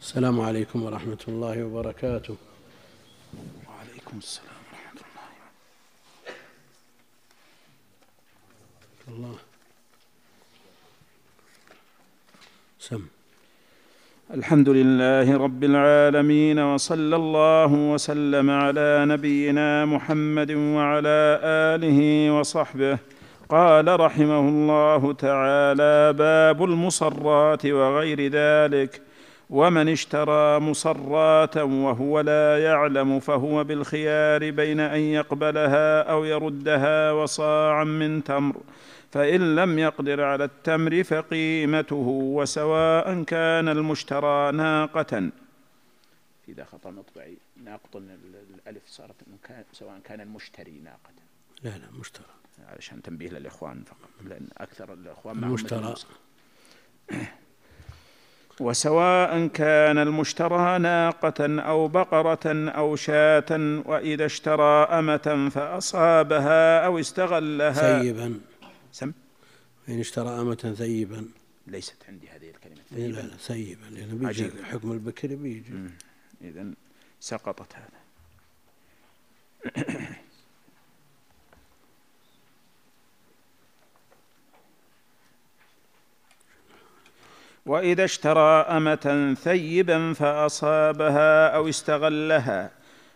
السلام عليكم ورحمة الله وبركاته. وعليكم السلام ورحمة الله الله. سم. الحمد لله رب العالمين وصلى الله وسلم على نبينا محمد وعلى آله وصحبه. قال رحمه الله تعالى باب المصرات وغير ذلك. ومن اشترى مصرات وهو لا يعلم فهو بالخيار بين أن يقبلها أو يردها وصاعا من تمر. فإن لم يقدر على التمر فقيمته وسواء كان المشترى ناقة. اذا خطأ مطبعي ناقط الألف صارت سواء كان المشتري ناقة. لا لا مشترى. علشان تنبيه للإخوان فقط لأن أكثر الإخوان المشترى. وسواء كان المشترى ناقة أو بقرة أو شاة وإذا اشترى أمة فأصابها أو استغلها. ثيبا. سم؟ إن اشترى أمة ثيبا. ليست عندي هذه الكلمة. إيه لا لا ثيبا. لأنه بيجي. حكم البكر بيجي. إذا سقطت هذا. وإذا اشترى أمة ثيبا فأصابها أو استغلها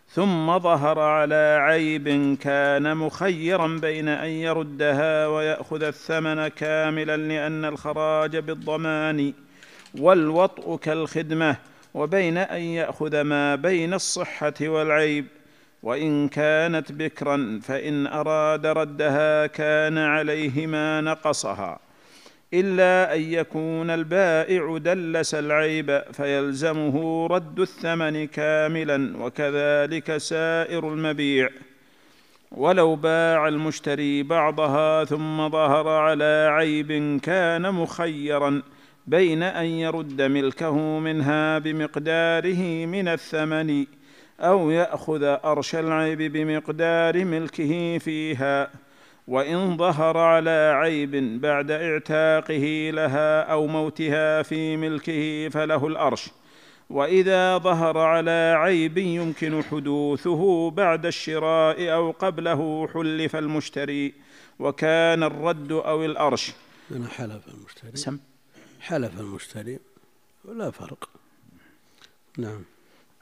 ثم ظهر على عيب كان مخيرا بين أن يردها ويأخذ الثمن كاملا لأن الخراج بالضمان والوطء كالخدمة وبين أن يأخذ ما بين الصحة والعيب. وإن كانت بكرا فإن أراد ردها كان عليه ما نقصها. إلا أن يكون البائع دلس العيب فيلزمه رد الثمن كاملا وكذلك سائر المبيع. ولو باع المشتري بعضها ثم ظهر على عيب كان مخيرا بين أن يرد ملكه منها بمقداره من الثمن أو يأخذ أرش العيب بمقدار ملكه فيها. وإن ظهر على عيب بعد اعتاقه لها أو موتها في ملكه فله الأرش. وإذا ظهر على عيب يمكن حدوثه بعد الشراء أو قبله حلف المشتري. وكان الرد أو الأرش. أنا حلف المشتري. سم. حلف المشتري. ولا فرق. نعم.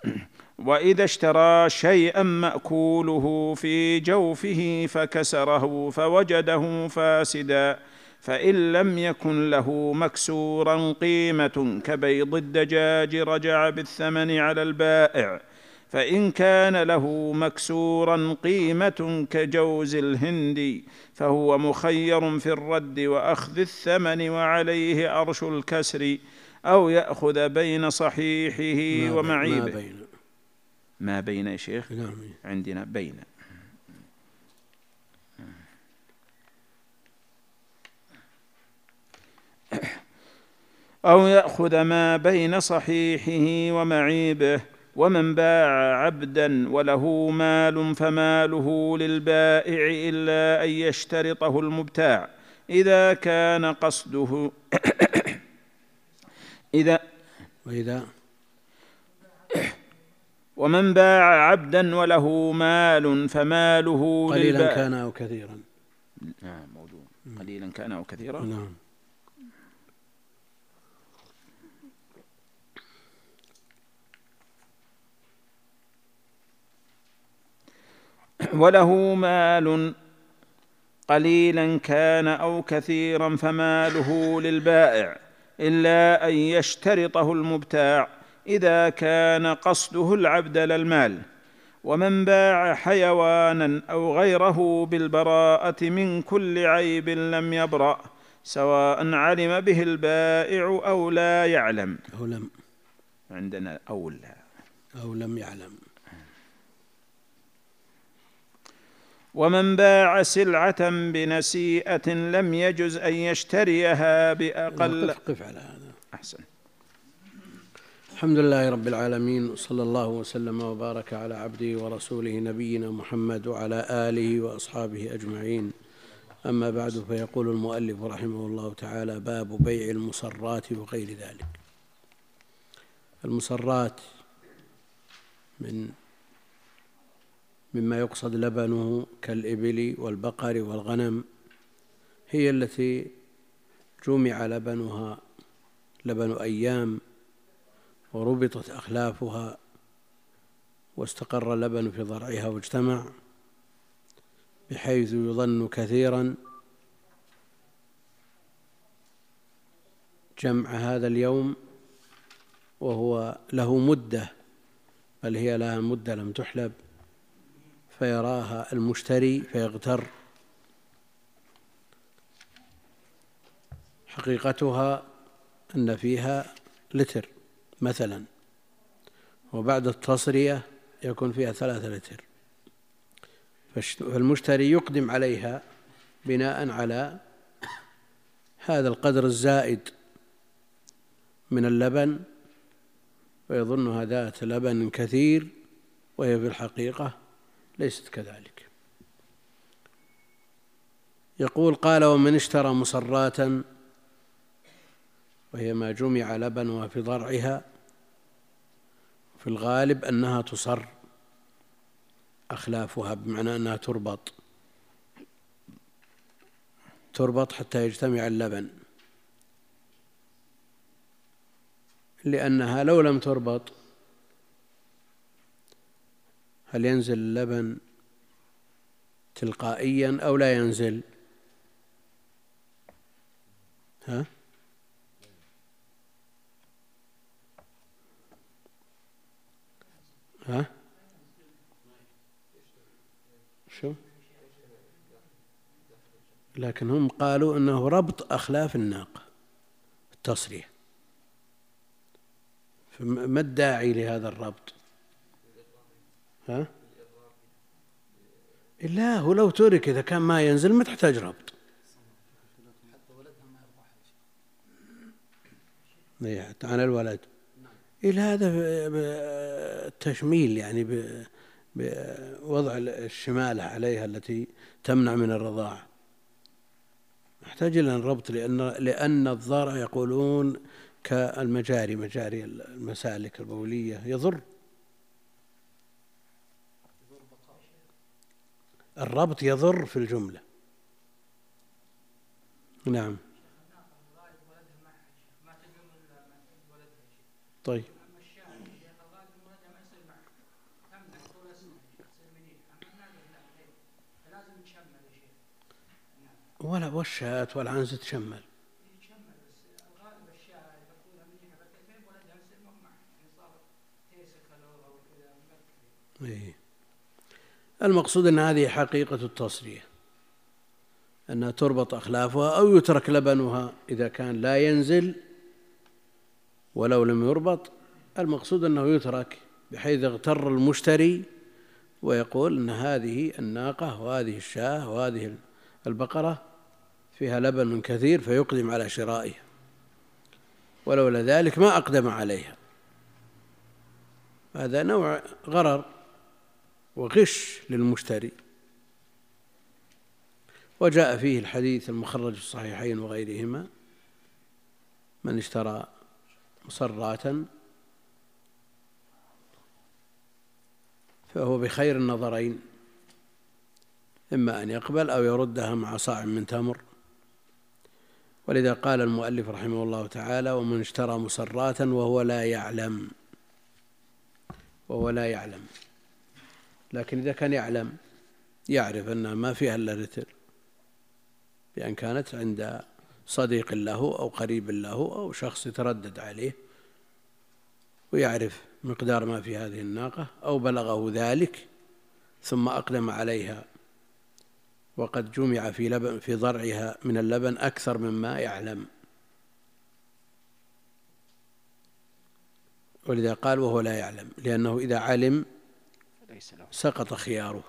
وإذا اشترى شيئا مأكوله في جوفه فكسره فوجده فاسدا فإن لم يكن له مكسورا قيمة كبيض الدجاج رجع بالثمن على البائع فإن كان له مكسورا قيمة كجوز الهند فهو مخير في الرد وأخذ الثمن وعليه أرش الكسر أو يأخذ بين صحيحه ومعيبه. ما بين يا شيخ نعم. عندنا بين. أو يأخذ ما بين صحيحه ومعيبه ومن باع عبدا وله مال فماله للبائع إلا أن يشترطه المبتاع. إذا كان قصده إذا وإذا ومن باع عبدا وله مال فماله قليلا للبائع كان أو كثيرا. نعم موجود قليلا كان أو كثيرا. نعم. وله مال قليلا كان أو كثيرا فماله للبائع إلا أن يشترطه المبتاع. إذا كان قصده العبد لا المال ومن باع حيوانا أو غيره بالبراءة من كل عيب لم يبرأ سواء علم به البائع أو لا يعلم. أو لم عندنا أو لا. أو لم يعلم. ومن باع سلعة بنسيئة لم يجز أن يشتريها بأقل قف على هذا. أحسن. الحمد لله رب العالمين وصلى الله وسلم وبارك على عبده ورسوله نبينا محمد وعلى آله وأصحابه أجمعين. أما بعد فيقول المؤلف رحمه الله تعالى باب بيع المصرات وغير ذلك. المصرات من مما يقصد لبنه كالإبل والبقر والغنم هي التي جمع لبنها لبن أيام وربطت أخلافها واستقر اللبن في ضرعها واجتمع بحيث يظن كثيرا جمع هذا اليوم وهو له مدة بل هي لها مدة لم تحلب فيراها المشتري فيغتر. حقيقتها أن فيها لتر. مثلا وبعد التصرية يكون فيها ثلاثة لتر فالمشتري يقدم عليها بناء على هذا القدر الزائد من اللبن ويظنها ذات لبن كثير وهي في الحقيقة ليست كذلك. يقول قال ومن اشترى مصرات وهي ما جمع لبنها في ضرعها في الغالب أنها تصر أخلافها بمعنى أنها تربط. تربط حتى يجتمع اللبن. لأنها لو لم تربط هل ينزل اللبن تلقائيا أو لا ينزل؟ ها؟ ها؟ شو؟ لكن هم قالوا إنه ربط أخلاف الناقه التصريح. فما الداعي لهذا الربط؟ ها؟ لا هو لو ترك إذا كان ما ينزل ما تحتاج ربط. إيه، عن الولد. إلى هذا التشميل يعني بوضع الشمالة عليها التي تمنع من الرضاعة نحتاج إلى الربط لأن لأن الضارع يقولون كالمجاري مجاري المسالك البولية يضر. الربط يضر في الجملة. نعم. طيب. ولا والشاة والعنزة تشمل. إيه. المقصود أن هذه حقيقة التصرية أنها تربط أخلافها أو يترك لبنها إذا كان لا ينزل ولو لم يربط المقصود أنه يترك بحيث اغتر المشتري ويقول أن هذه الناقة وهذه الشاة وهذه البقرة فيها لبن كثير فيقدم على شرائها. ولولا ذلك ما أقدم عليها. هذا نوع غرر وغش للمشتري. وجاء فيه الحديث المخرج في الصحيحين وغيرهما من اشترى مصرات فهو بخير النظرين إما أن يقبل أو يردها مع صاع من تمر. ولذا قال المؤلف رحمه الله تعالى ومن اشترى مصرات وهو لا يعلم. وهو لا يعلم. لكن إذا كان يعلم يعرف أنها ما فيها إلا رتل بأن كانت عند صديق له أو قريب له أو شخص يتردد عليه ويعرف مقدار ما في هذه الناقة أو بلغه ذلك ثم أقدم عليها وقد جمع في لبن في ضرعها من اللبن أكثر مما يعلم. ولذا قال وهو لا يعلم لأنه إذا علم سقط خياره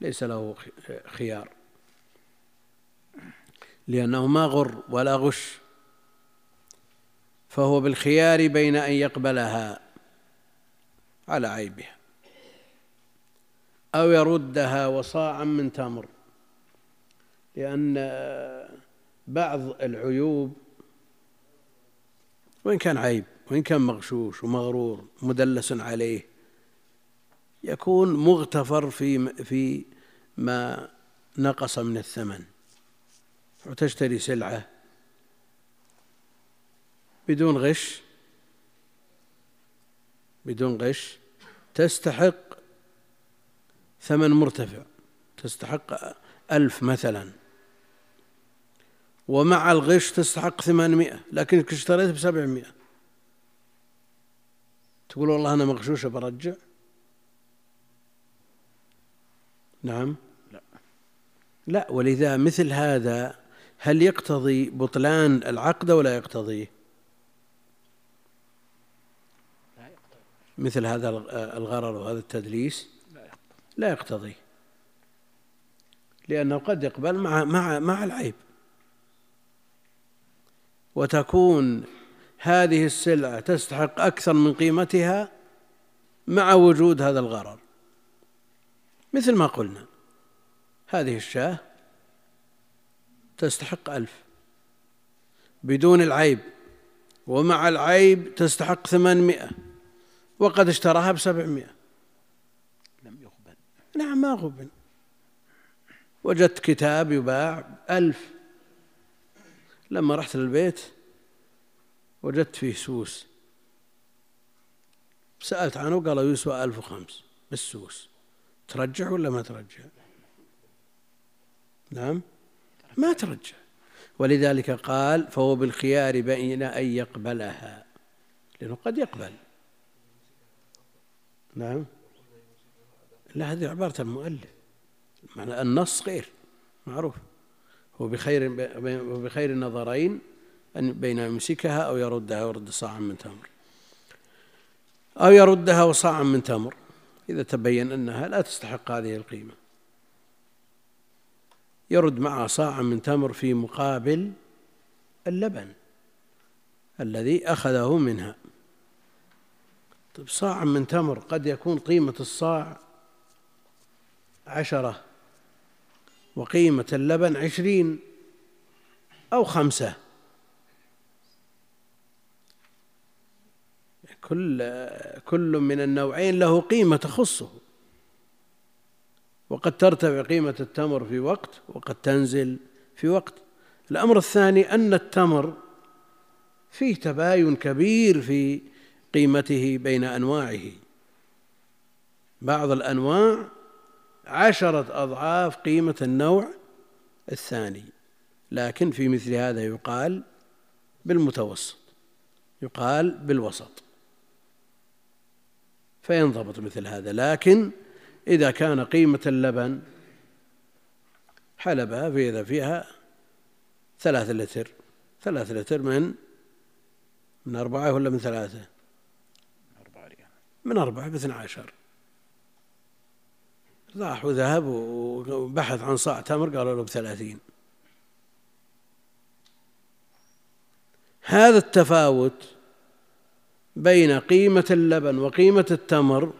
ليس له خيار. لأنه ما غر ولا غش فهو بالخيار بين أن يقبلها على عيبها أو يردها وصاعا من تمر لأن بعض العيوب وإن كان عيب وإن كان مغشوش ومغرور مدلس عليه يكون مغتفر في في ما نقص من الثمن. وتشتري سلعة بدون غش بدون غش تستحق ثمن مرتفع تستحق ألف مثلا. ومع الغش تستحق ثمانمائة لكنك اشتريت بسبعمائة. تقول والله أنا مغشوشة برجع. نعم. لا. لا ولذا مثل هذا هل يقتضي بطلان العقد ولا يقتضيه مثل هذا الغرر وهذا التدليس؟ لا يقتضي. لأنه قد يقبل مع مع مع العيب. وتكون هذه السلعة تستحق أكثر من قيمتها مع وجود هذا الغرر. مثل ما قلنا هذه الشاة تستحق ألف. بدون العيب. ومع العيب تستحق ثمانمائة. وقد اشتراها بسبعمائة. لم يقبل نعم ما قبل وجدت كتاب يباع ألف. لما رحت للبيت وجدت فيه سوس. سألت عنه قالوا يسوى ألف وخمس بالسوس. ترجع ولا ما ترجع؟ نعم. ما ترجع. ولذلك قال فهو بالخيار بين أن يقبلها لأنه قد يقبل. نعم. لا هذه عبارة المؤلف معنى النص غير معروف. هو بخير بخير النظرين أن بين يمسكها أو يردها ويرد صاعا من تمر. أو يردها وصاعا من تمر. إذا تبين أنها لا تستحق هذه القيمة. يرد معها صاعا من تمر في مقابل اللبن الذي أخذه منها. طيب صاع من تمر قد يكون قيمة الصاع عشرة وقيمة اللبن عشرين أو خمسة. كل كل من النوعين له قيمة تخصه. وقد ترتفع قيمة التمر في وقت وقد تنزل في وقت. الأمر الثاني أن التمر فيه تباين كبير في قيمته بين أنواعه. بعض الأنواع عشرة أضعاف قيمة النوع الثاني لكن في مثل هذا يقال بالمتوسط يقال بالوسط. فينضبط مثل هذا لكن إذا كان قيمة اللبن حلبها فإذا فيها ثلاثة لتر. ثلاثة لتر من من أربعة ولا من ثلاثة؟ من أربعة باثنى عشر. راح وذهب وبحث عن صاع تمر قالوا له بثلاثين. هذا التفاوت بين قيمة اللبن وقيمة التمر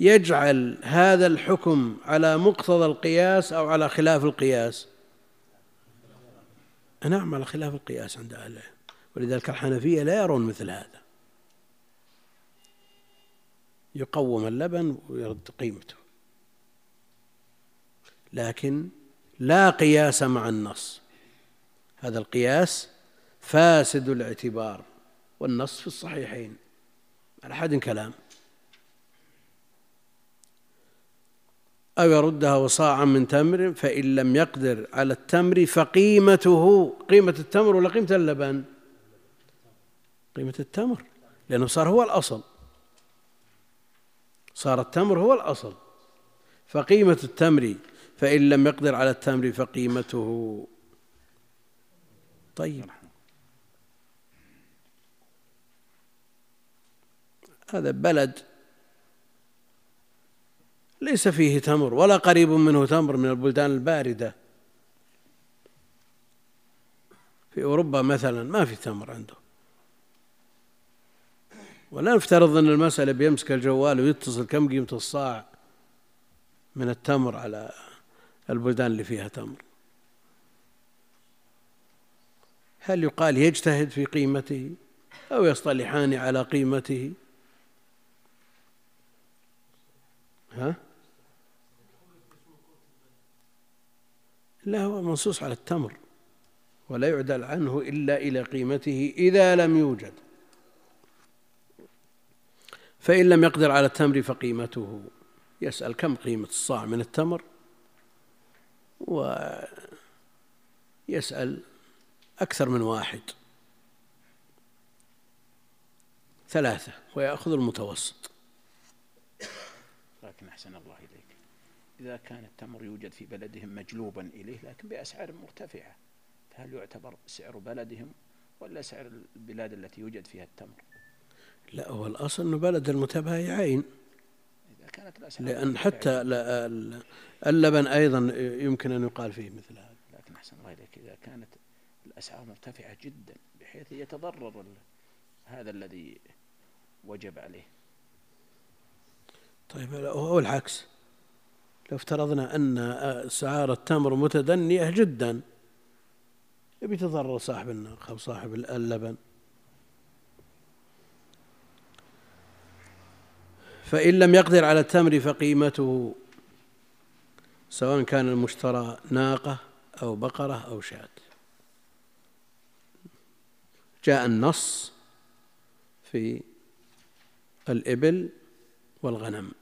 يجعل هذا الحكم على مقتضى القياس أو على خلاف القياس؟ نعم على خلاف القياس عند أهل ولذلك الحنفية لا يرون مثل هذا. يقوم اللبن ويرد قيمته. لكن لا قياس مع النص. هذا القياس فاسد الاعتبار والنص في الصحيحين. على حد كلام. أو يردها وصاعا من تمر فإن لم يقدر على التمر فقيمته قيمة التمر ولا قيمة اللبن؟ قيمة التمر لأنه صار هو الأصل. صار التمر هو الأصل. فقيمة التمر فإن لم يقدر على التمر فقيمته. طيب. هذا بلد ليس فيه تمر ولا قريب منه تمر من البلدان الباردة. في أوروبا مثلا ما في تمر عنده. ولا نفترض أن المسألة بيمسك الجوال ويتصل كم قيمة الصاع من التمر على البلدان اللي فيها تمر. هل يقال يجتهد في قيمته أو يصطلحان على قيمته؟ ها؟ لا هو منصوص على التمر ولا يعدل عنه إلا إلى قيمته إذا لم يوجد. فإن لم يقدر على التمر فقيمته. يسأل كم قيمة الصاع من التمر؟ ويسأل أكثر من واحد. ثلاثة ويأخذ المتوسط. لكن أحسن الله. إذا كان التمر يوجد في بلدهم مجلوبا إليه لكن بأسعار مرتفعة. فهل يعتبر سعر بلدهم ولا سعر البلاد التي يوجد فيها التمر؟ لا هو الأصل أنه بلد المتبايعين إذا كانت الأسعار لأن حتى اللبن أيضا يمكن أن يقال فيه مثل هذا. لكن أحسن الله إليك إذا كانت الأسعار مرتفعة جدا بحيث يتضرر هذا الذي وجب عليه. طيب هو العكس. لو افترضنا أن أسعار التمر متدنية جدا. يتضرر صاحب الناقة أو صاحب اللبن. فإن لم يقدر على التمر فقيمته سواء كان المشترى ناقة أو بقرة أو شاة. جاء النص في الإبل والغنم.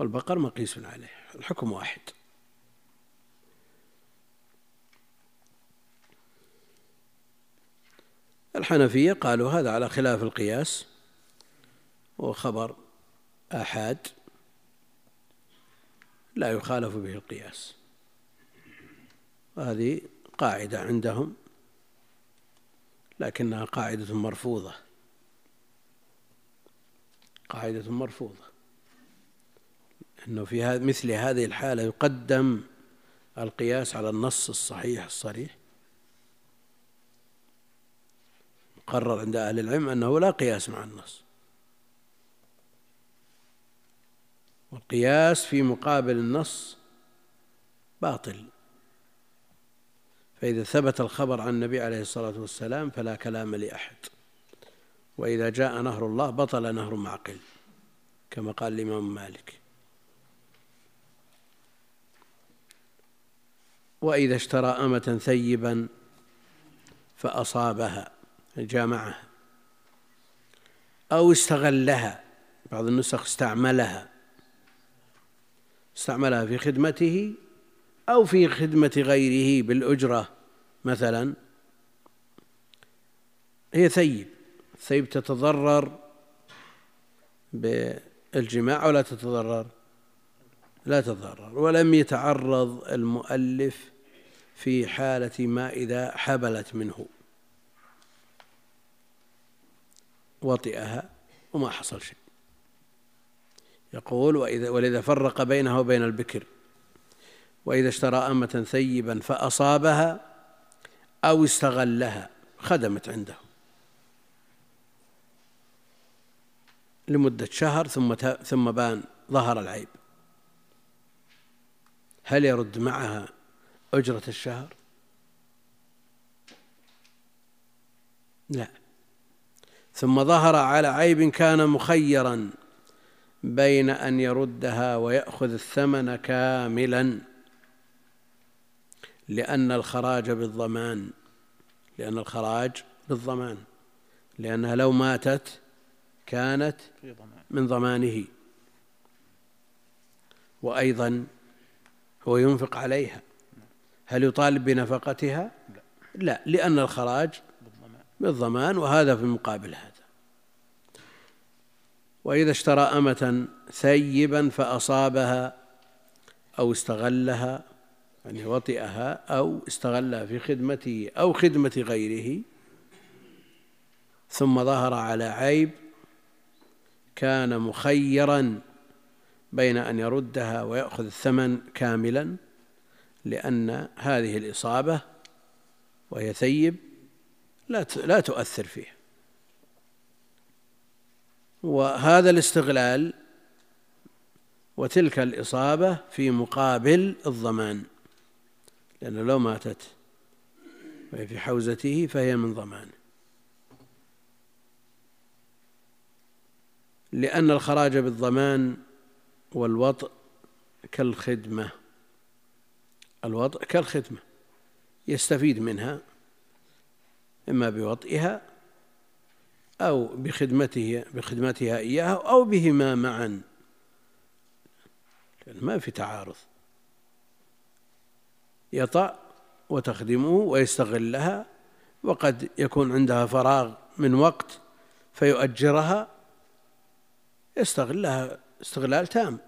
والبقر مقيس عليه الحكم واحد. الحنفية قالوا هذا على خلاف القياس وخبر آحاد لا يخالف به القياس. وهذه قاعدة عندهم لكنها قاعدة مرفوضة. قاعدة مرفوضة. أنه في مثل هذه الحالة يقدم القياس على النص الصحيح الصريح. مقرر عند أهل العلم أنه لا قياس مع النص. والقياس في مقابل النص باطل. فإذا ثبت الخبر عن النبي عليه الصلاة والسلام فلا كلام لأحد. وإذا جاء نهر الله بطل نهر معقل كما قال الإمام مالك. وإذا اشترى أمة ثيبا فأصابها جامعها أو استغلها بعض النسخ استعملها استعملها في خدمته أو في خدمة غيره بالأجرة مثلا. هي ثيب الثيب تتضرر بالجماع ولا تتضرر؟ لا تتضرر. ولم يتعرض المؤلف في حالة ما إذا حبلت منه. وطئها وما حصل شيء. يقول وإذا ولذا فرق بينها وبين البكر. وإذا اشترى أمة ثيبا فأصابها أو استغلها خدمت عنده لمدة شهر ثم ثم بان ظهر العيب. هل يرد معها أجرة الشهر؟ لا. ثم ظهر على عيب كان مخيرا بين أن يردها ويأخذ الثمن كاملا لأن الخراج بالضمان لأن الخراج بالضمان لأنها لو ماتت كانت من ضمانه. وأيضا هو ينفق عليها. هل يطالب بنفقتها؟ لا. لأن الخراج بالضمان وهذا في مقابل هذا. وإذا اشترى أمة ثيبا فأصابها أو استغلها يعني وطئها أو استغلها في خدمته أو خدمة غيره ثم ظهر على عيب كان مخيرا بين أن يردها ويأخذ الثمن كاملا لأن هذه الإصابة وهي ثيب لا لا تؤثر فيه وهذا الاستغلال وتلك الإصابة في مقابل الضمان لأن لو ماتت وهي في حوزته فهي من ضمانه لأن الخراج بالضمان والوطء كالخدمة. الوطء كالخدمة. يستفيد منها إما بوطئها أو بخدمته بخدمتها إياه أو بهما معا. ما في تعارض. يطأ وتخدمه ويستغلها وقد يكون عندها فراغ من وقت فيؤجرها. يستغلها استغلال تام.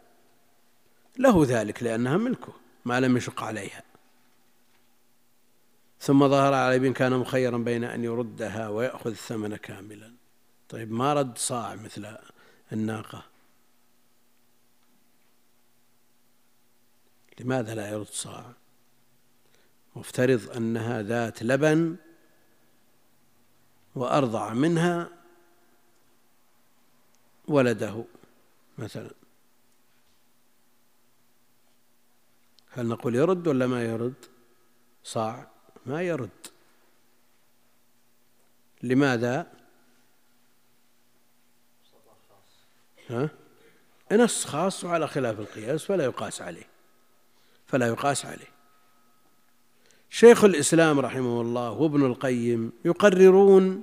له ذلك لأنها ملكه ما لم يشق عليها. ثم ظهر على ابن كان مخيرا بين أن يردها ويأخذ الثمن كاملا. طيب ما رد صاع مثل الناقة؟ لماذا لا يرد صاع؟ مفترض أنها ذات لبن وأرضع منها ولده. مثلا. هل نقول يرد ولا ما يرد؟ صاع. ما يرد. لماذا؟ ها؟ نص خاص وعلى خلاف القياس فلا يقاس عليه. فلا يقاس عليه. شيخ الإسلام رحمه الله وابن القيم يقررون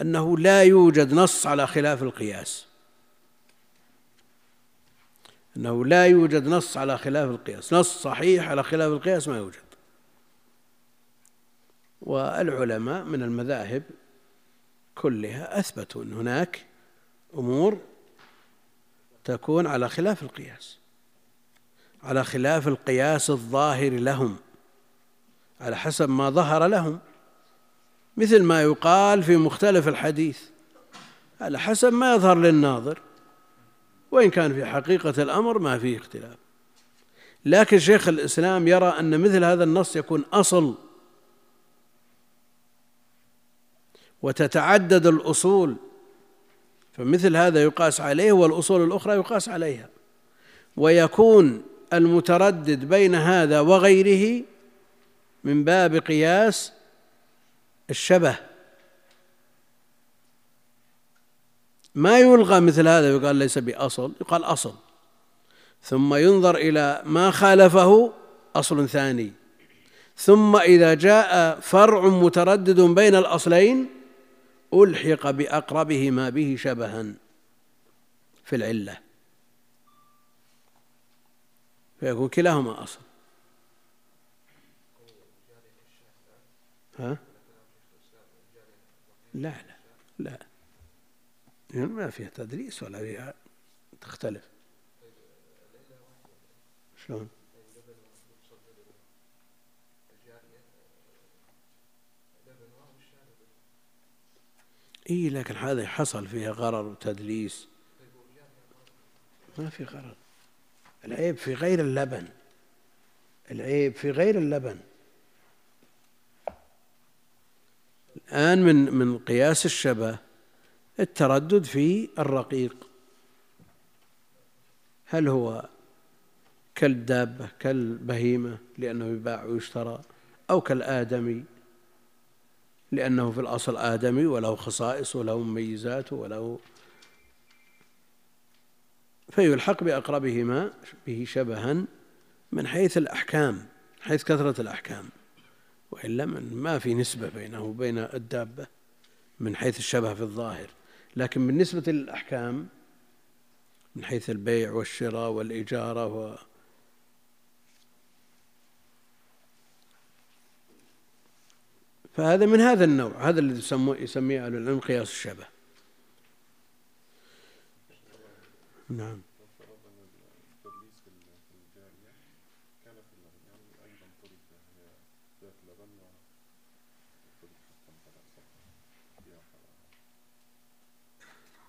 أنه لا يوجد نص على خلاف القياس. أنه لا يوجد نص على خلاف القياس نص صحيح على خلاف القياس ما يوجد. والعلماء من المذاهب كلها أثبتوا أن هناك أمور تكون على خلاف القياس على خلاف القياس الظاهر لهم على حسب ما ظهر لهم. مثل ما يقال في مختلف الحديث على حسب ما يظهر للناظر. وإن كان في حقيقة الأمر ما فيه اختلاف. لكن شيخ الإسلام يرى أن مثل هذا النص يكون أصل. وتتعدد الأصول. فمثل هذا يقاس عليه والأصول الأخرى يقاس عليها. ويكون المتردد بين هذا وغيره من باب قياس الشبه. ما يلغى مثل هذا يقال ليس بأصل يقال أصل. ثم ينظر إلى ما خالفه أصل ثاني. ثم إذا جاء فرع متردد بين الأصلين ألحق بأقربه ما به شبها في العلة. فيكون كلاهما أصل. ها؟ لا لا لا. ما فيها تدريس ولا فيها تختلف. شلون؟ إي لكن هذا حصل فيها غرر وتدليس ما في غرر. العيب في غير اللبن. العيب في غير اللبن. الآن من من قياس الشبه التردد في الرقيق. هل هو كالدابة كالبهيمة لأنه يباع ويشترى أو كالآدمي لأنه في الأصل آدمي وله خصائص وله مميزات وله فيلحق بأقربهما به شبها من حيث الأحكام حيث كثرة الأحكام. وإلا من ما في نسبة بينه وبين الدابة من حيث الشبه في الظاهر. لكن بالنسبة للأحكام من حيث البيع والشراء والإجارة و فهذا من هذا النوع هذا الذي يسميه أهل العلم قياس الشبه. نعم.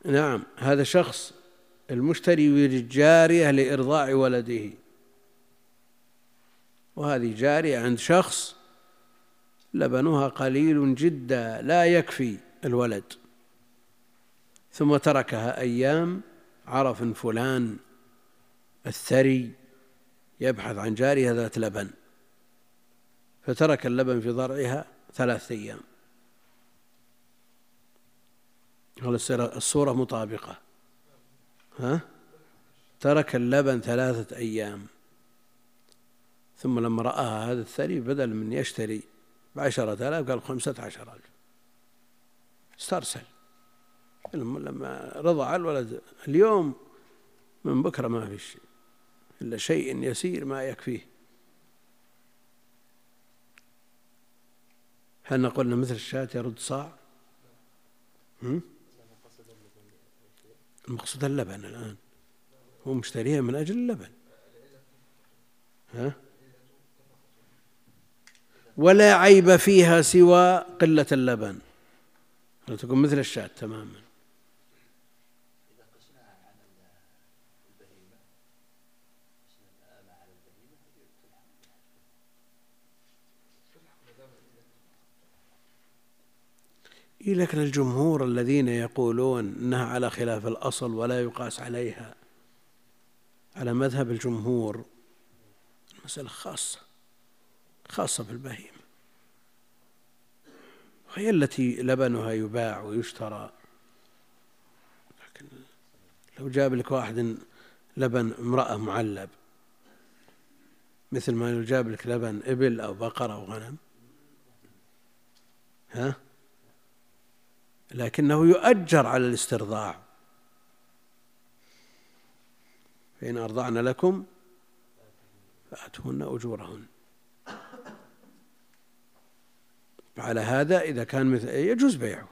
نعم هذا شخص المشتري يريد جارية لإرضاع ولده. وهذه جارية عند شخص لبنها قليل جدا لا يكفي الولد. ثم تركها أيام عرف فلان الثري يبحث عن جارية ذات لبن. فترك اللبن في ضرعها ثلاثة أيام. هل الصورة مطابقة. ها؟ ترك اللبن ثلاثة أيام. ثم لما رآها هذا الثري بدل من يشتري بعشرة آلاف قال خمسة عشر ألف استرسل. لما رضع الولد اليوم من بكرة ما في شيء إلا شيء يسير ما يكفيه. هل قلنا مثل الشاة يرد صاع؟ المقصود اللبن الآن. هو مشتريها من أجل اللبن. ها؟ ولا عيب فيها سوى قلة اللبن. تكون مثل الشاة تماما. لكن الجمهور الذين يقولون إنها على خلاف الأصل ولا يقاس عليها على مذهب الجمهور المسألة خاصة خاصة بالبهيمة وهي التي لبنها يباع ويشترى. لكن لو جاب لك واحد لبن امرأة معلب مثل ما لو جاب لك لبن إبل أو بقرة أو غنم ها؟ لكنه يؤجر على الاسترضاع. فإن أرضعن لكم فأتوهن أجورهن. على هذا إذا كان مثل يجوز بيعه.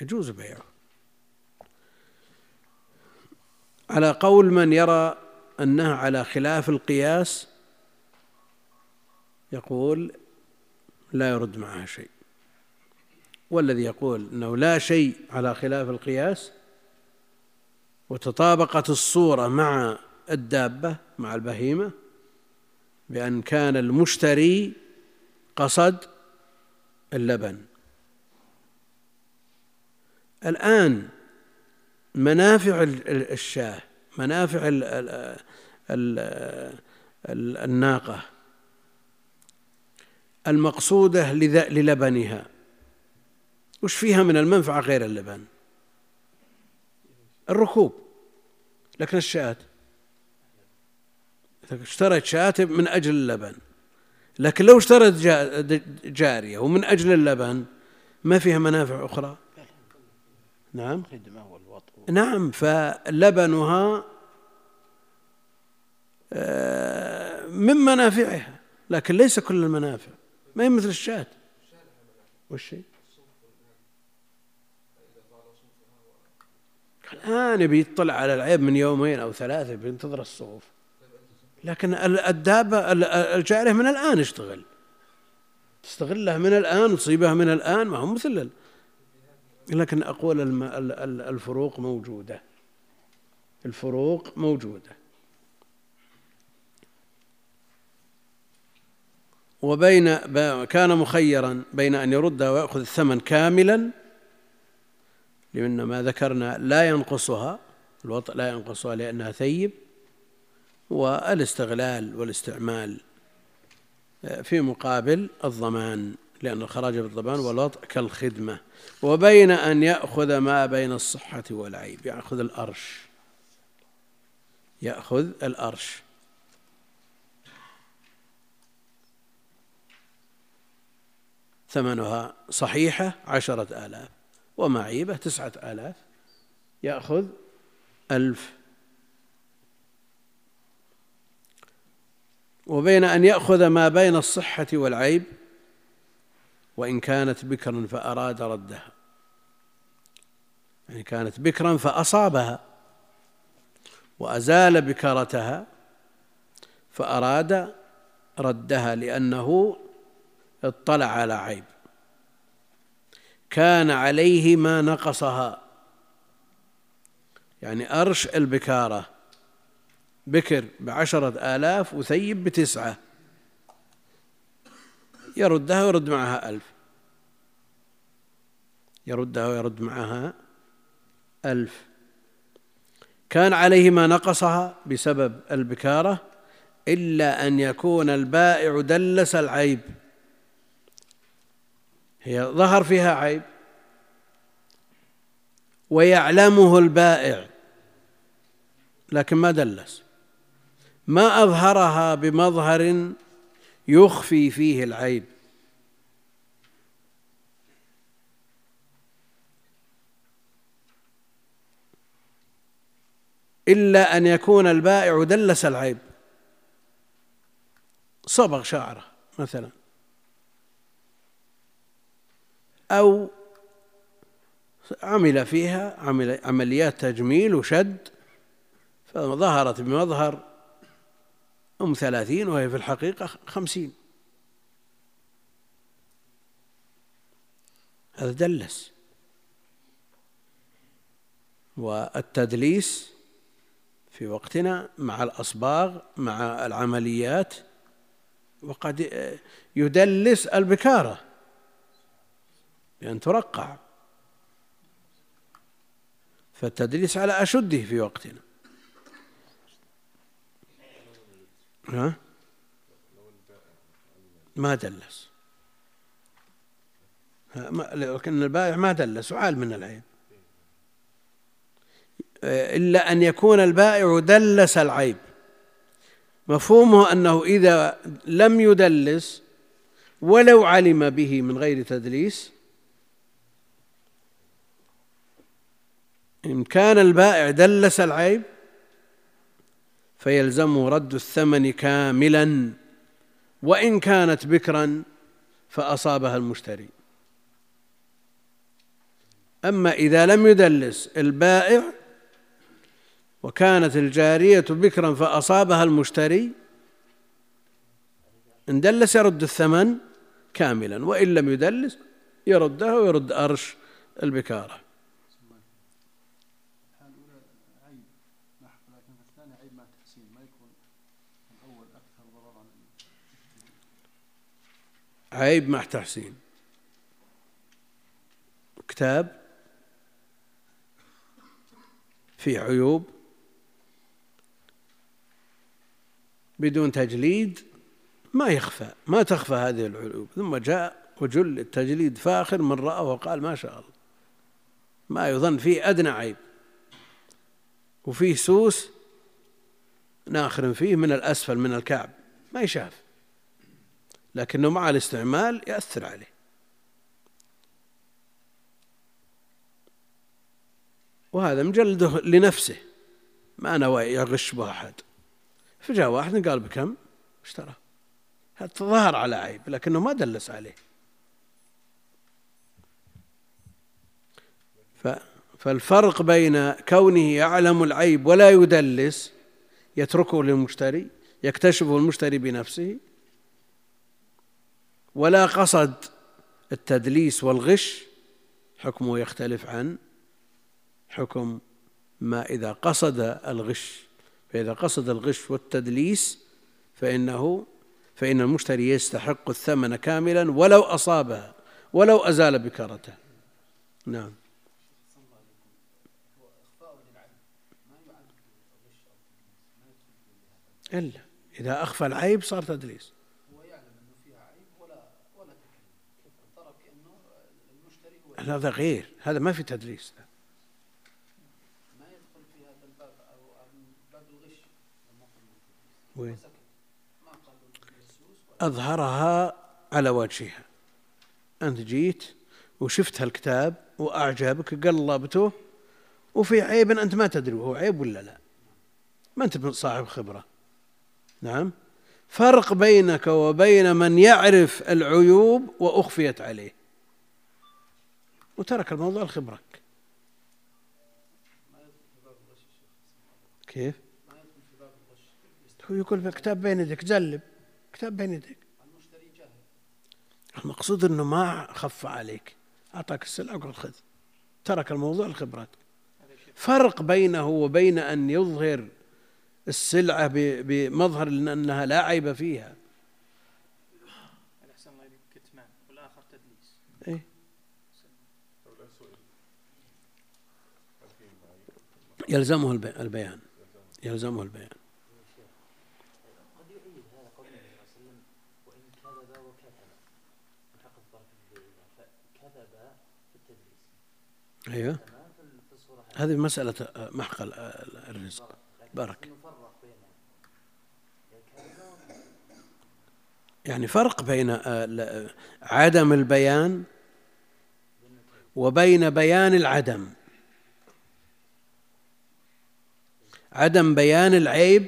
يجوز بيعه. على قول من يرى أنها على خلاف القياس يقول لا يرد معها شيء. والذي يقول إنه لا شيء على خلاف القياس وتطابقت الصورة مع الدابة مع البهيمة بأن كان المشتري قصد اللبن. الآن منافع الشاة منافع الناقة. المقصودة للبنها. وش فيها من المنفعة غير اللبن. الركوب. لكن الشاة. اشتريت شاة من أجل اللبن. لكن لو اشتريت جارية ومن أجل اللبن ما فيها منافع أخرى. نعم. نعم فلبنها آه، من منافعها. لكن ليس كل المنافع. ما هي مثل الشاة. وش الآن يبي يطلع على العيب من يومين أو ثلاثة بينتظر الصوف. لكن الدابة الجارية من الآن يشتغل. تستغلها من الآن وتصيبها من الآن ما هو مثل لكن أقول الفروق موجودة. الفروق موجودة. وبين كان مخيرا بين أن يردها ويأخذ الثمن كاملا لأن ما ذكرنا لا ينقصها الوطء لا ينقصها لأنها ثيب والاستغلال والاستعمال في مقابل الضمان لأن الخراج بالضمان والوطء كالخدمة وبين أن يأخذ ما بين الصحة والعيب يأخذ الأرش. يأخذ الأرش. ثمنها صحيحة عشرة آلاف. ومعيبة تسعة آلاف. يأخذ ألف. وبين أن يأخذ ما بين الصحة والعيب وإن كانت بكرا فأراد ردها. يعني كانت بكرا فأصابها وأزال بكرتها فأراد ردها لأنه اطلع على عيب. كان عليه ما نقصها. يعني أرش البكارة. بكر بعشرة آلاف وثيب بتسعة. يردها ويرد معها ألف. يردها ويرد معها ألف. كان عليه ما نقصها بسبب البكارة إلا أن يكون البائع دلس العيب. هي ظهر فيها عيب. ويعلمه البائع لكن ما دلس. ما أظهرها بمظهر يخفي فيه العيب. إلا أن يكون البائع دلس العيب. صبغ شعره مثلا. أو عمل فيها عمل عمليات تجميل وشد فظهرت بمظهر أم ثلاثين وهي في الحقيقة خمسين. هذا دلس. والتدليس في وقتنا مع الأصباغ مع العمليات وقد يدلس البكارة. بأن ترقع. فالتدليس على أشده في وقتنا. ها؟ ما دلس. لكن البائع ما دلس وعال من العيب. إلا أن يكون البائع دلس العيب. مفهومه أنه إذا لم يدلس ولو علم به من غير تدليس إن كان البائع دلس العيب فيلزمه رد الثمن كاملا وإن كانت بكرا فأصابها المشتري. أما إذا لم يدلس البائع وكانت الجارية بكرا فأصابها المشتري إن دلس يرد الثمن كاملا وإن لم يدلس يردها ويرد أرش البكارة. عيب مع تحسين. كتاب فيه عيوب بدون تجليد ما يخفى ما تخفى هذه العيوب. ثم جاء وجل التجليد فاخر من رأى وقال ما شاء الله. ما يظن فيه أدنى عيب. وفيه سوس ناخر فيه من الأسفل من الكعب. ما يشاف. لكنه مع الاستعمال يأثر عليه. وهذا مجلده لنفسه. ما نوى يغش بأحد فجاء واحد قال بكم؟ اشترى. هذا على عيب لكنه ما دلس عليه. فالفرق بين كونه يعلم العيب ولا يدلس يتركه للمشتري يكتشفه المشتري بنفسه. ولا قصد التدليس والغش حكمه يختلف عن حكم ما إذا قصد الغش. فإذا قصد الغش والتدليس فإنه فإن المشتري يستحق الثمن كاملا ولو أصابها ولو أزال بكرته نعم. إلا إذا أخفى العيب صار تدليس هذا غير هذا ما في تدريس. ما يدخل في هذا الباب أو باب الغش وين؟ أظهرها على وجهها. أنت جيت وشفت هالكتاب وأعجبك قلبته وفي عيب أنت ما تدري هو عيب ولا لا. ما أنت صاحب خبرة. نعم. فرق بينك وبين من يعرف العيوب وأخفيت عليه. وترك الموضوع لخبرك. كيف؟ هو يقول كتاب بين يدك جلب. كتاب بين يدك المقصود إنه ما خف عليك. أعطاك السلعة وقال خذ. ترك الموضوع لخبرتك. فرق بينه وبين أن يظهر السلعة بمظهر إنها لا عيب فيها. يلزمه البيان. يلزمه البيان. أيوه. هذه مسألة محق الرزق. بارك. يعني فرق بين آه، عدم البيان وبين بيان العدم. عدم بيان العيب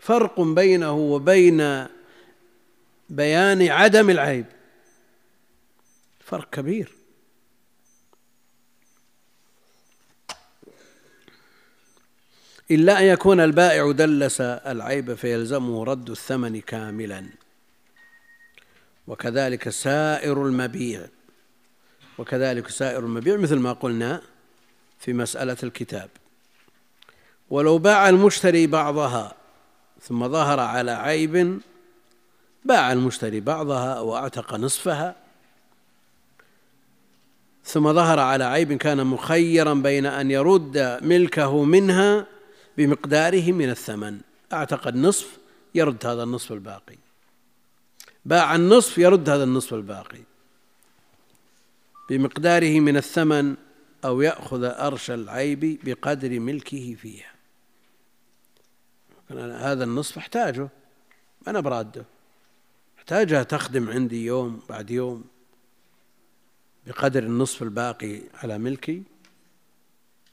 فرق بينه وبين بيان عدم العيب. فرق كبير. إلا أن يكون البائع دلس العيب فيلزمه رد الثمن كاملا. وكذلك سائر المبيع. وكذلك سائر المبيع مثل ما قلنا في مسألة الكتاب. ولو باع المشتري بعضها ثم ظهر على عيب باع المشتري بعضها واعتق نصفها ثم ظهر على عيب كان مخيرا بين أن يرد ملكه منها بمقداره من الثمن. أعتق النصف يرد هذا النصف الباقي. باع النصف يرد هذا النصف الباقي. بمقداره من الثمن أو يأخذ أرش العيب بقدر ملكه فيها. هذا النصف أحتاجه. أنا براده. أحتاجها تخدم عندي يوم بعد يوم بقدر النصف الباقي على ملكي.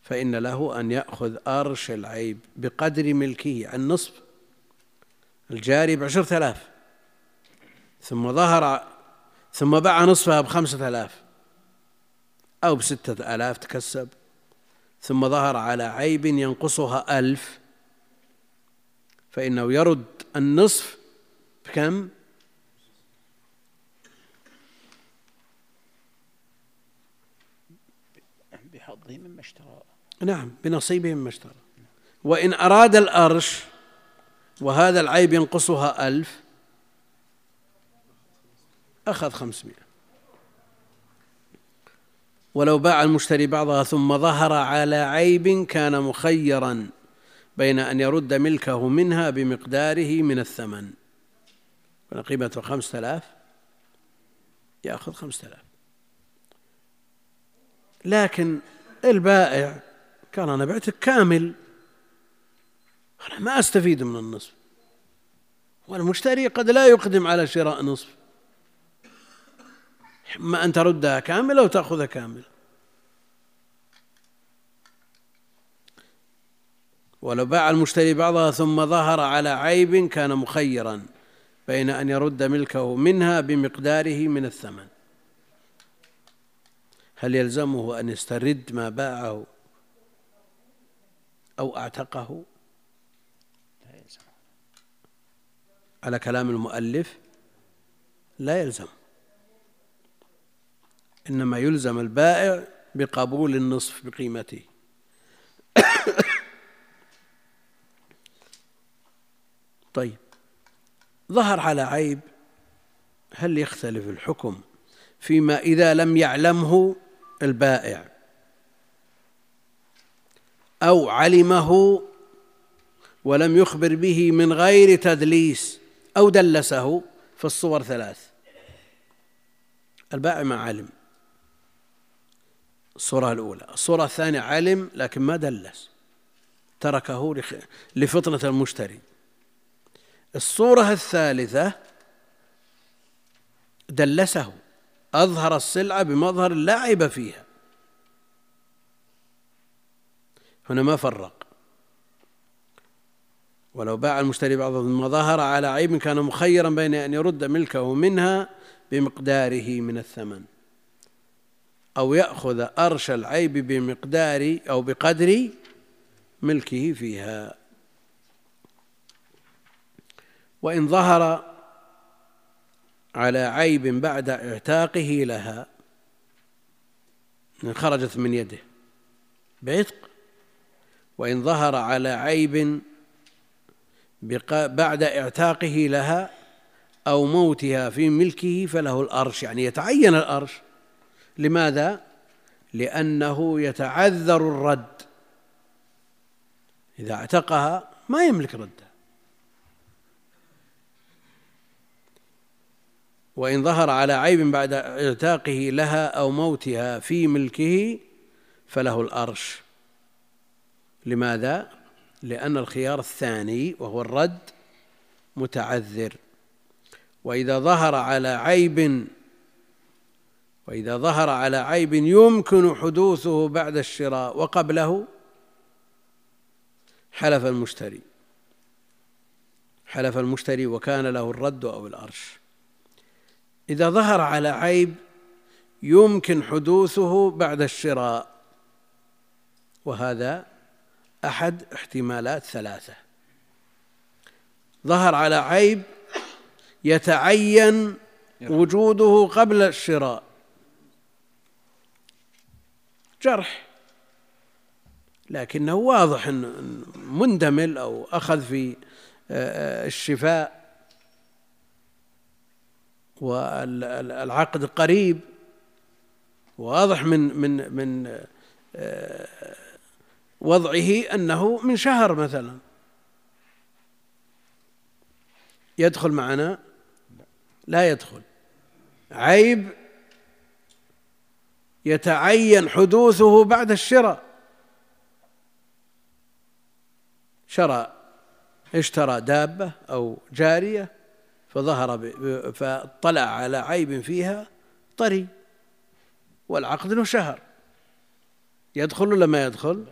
فإن له أن يأخذ أرش العيب بقدر ملكه. النصف الجاري بعشرة آلاف. ثم ظهر ثم باع نصفها بخمسة آلاف أو بستة آلاف تكسب. ثم ظهر على عيب ينقصها ألف. فإنه يرد النصف بكم؟ بحظه مما اشترى. نعم بنصيبه مما اشترى. وإن أراد الأرش وهذا العيب ينقصها ألف أخذ خمسمائة ولو باع المشتري بعضها ثم ظهر على عيب كان مخيرا بين أن يرد ملكه منها بمقداره من الثمن. قيمته خمسة آلاف. يأخذ خمسة آلاف. لكن البائع قال أنا بعتك كامل. أنا ما أستفيد من النصف. والمشتري قد لا يقدم على شراء نصف. إما أن تردها كاملة أو تأخذها كاملة ولو باع المشتري بعضها ثم ظهر على عيب كان مخيرا بين أن يرد ملكه منها بمقداره من الثمن. هل يلزمه أن يسترد ما باعه أو أعتقه؟ على كلام المؤلف لا يلزم. إنما يلزم البائع بقبول النصف بقيمته. طيب ظهر على عيب. هل يختلف الحكم فيما إذا لم يعلمه البائع؟ أو علمه ولم يخبر به من غير تدليس أو دلسه فالصور ثلاث. البائع ما علم. الصورة الأولى. الصورة الثانية علم لكن ما دلس. تركه لفطنة المشتري. الصورة الثالثة دلسه. أظهر السلعة بمظهر لا عيب فيها. هنا ما فرق. ولو باع المشتري بعض ثم ظهر على عيب كان مخيرا بين أن يرد ملكه منها بمقداره من الثمن. أو يأخذ أرش العيب بمقدار أو بقدر ملكه فيها. وإن ظهر على عيب بعد اعتاقه لها إن خرجت من يده بعتق. وإن ظهر على عيب بعد اعتاقه لها أو موتها في ملكه فله الأرش. يعني يتعين الأرش لماذا؟ لأنه يتعذر الرد. إذا اعتقها ما يملك ردها وإن ظهر على عيب بعد اعتاقه لها أو موتها في ملكه فله الأرش. لماذا؟ لأن الخيار الثاني وهو الرد متعذر. وإذا ظهر على عيب وإذا ظهر على عيب يمكن حدوثه بعد الشراء وقبله حلف المشتري. حلف المشتري وكان له الرد أو الأرش إذا ظهر على عيب يمكن حدوثه بعد الشراء. وهذا أحد احتمالات ثلاثة. ظهر على عيب يتعين. وجوده قبل الشراء. جرح. لكنه واضح أن مندمل أو أخذ في آه، الشفاء. والعقد قريب. واضح من من من آه، وضعه أنه من شهر مثلا. يدخل معنا؟ لا يدخل. عيب يتعين حدوثه بعد الشراء. شرى اشترى دابة أو جارية فظهر فاطلع على عيب فيها طري والعقد له شهر. يدخل ولا ما يدخل؟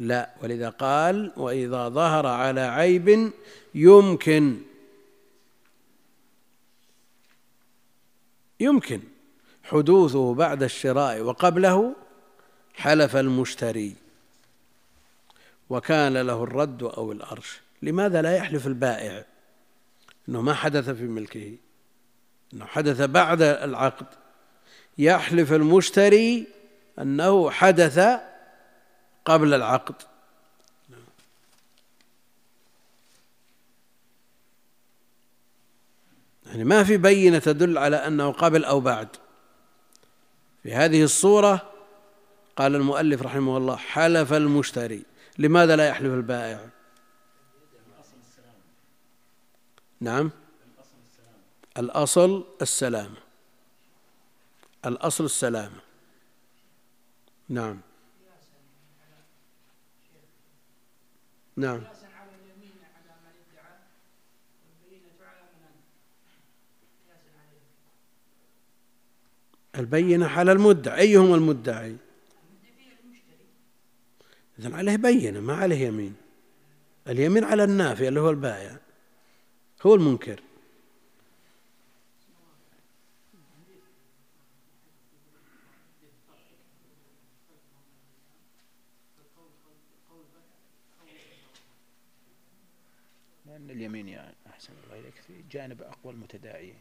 لا. ولذا قال وإذا ظهر على عيب يمكن. يمكن. حدوثه بعد الشراء وقبله حلف المشتري وكان له الرد أو الأرش. لماذا لا يحلف البائع؟ أنه ما حدث في ملكه. أنه حدث بعد العقد. يحلف المشتري أنه حدث قبل العقد. يعني ما في بينة تدل على أنه قبل أو بعد. في هذه الصورة قال المؤلف رحمه الله حلف المشتري. لماذا لا يحلف البائع؟ نعم. الأصل السلامة الأصل السلامة نعم. نعم. البينة على المدعي. أيهم المدعي؟ إذن عليه بينة ما عليه يمين. اليمين على النافع اللي هو البائع. هو المنكر. لأن اليمين يعني أحسن الله إليك في جانب أقوى المتداعيين.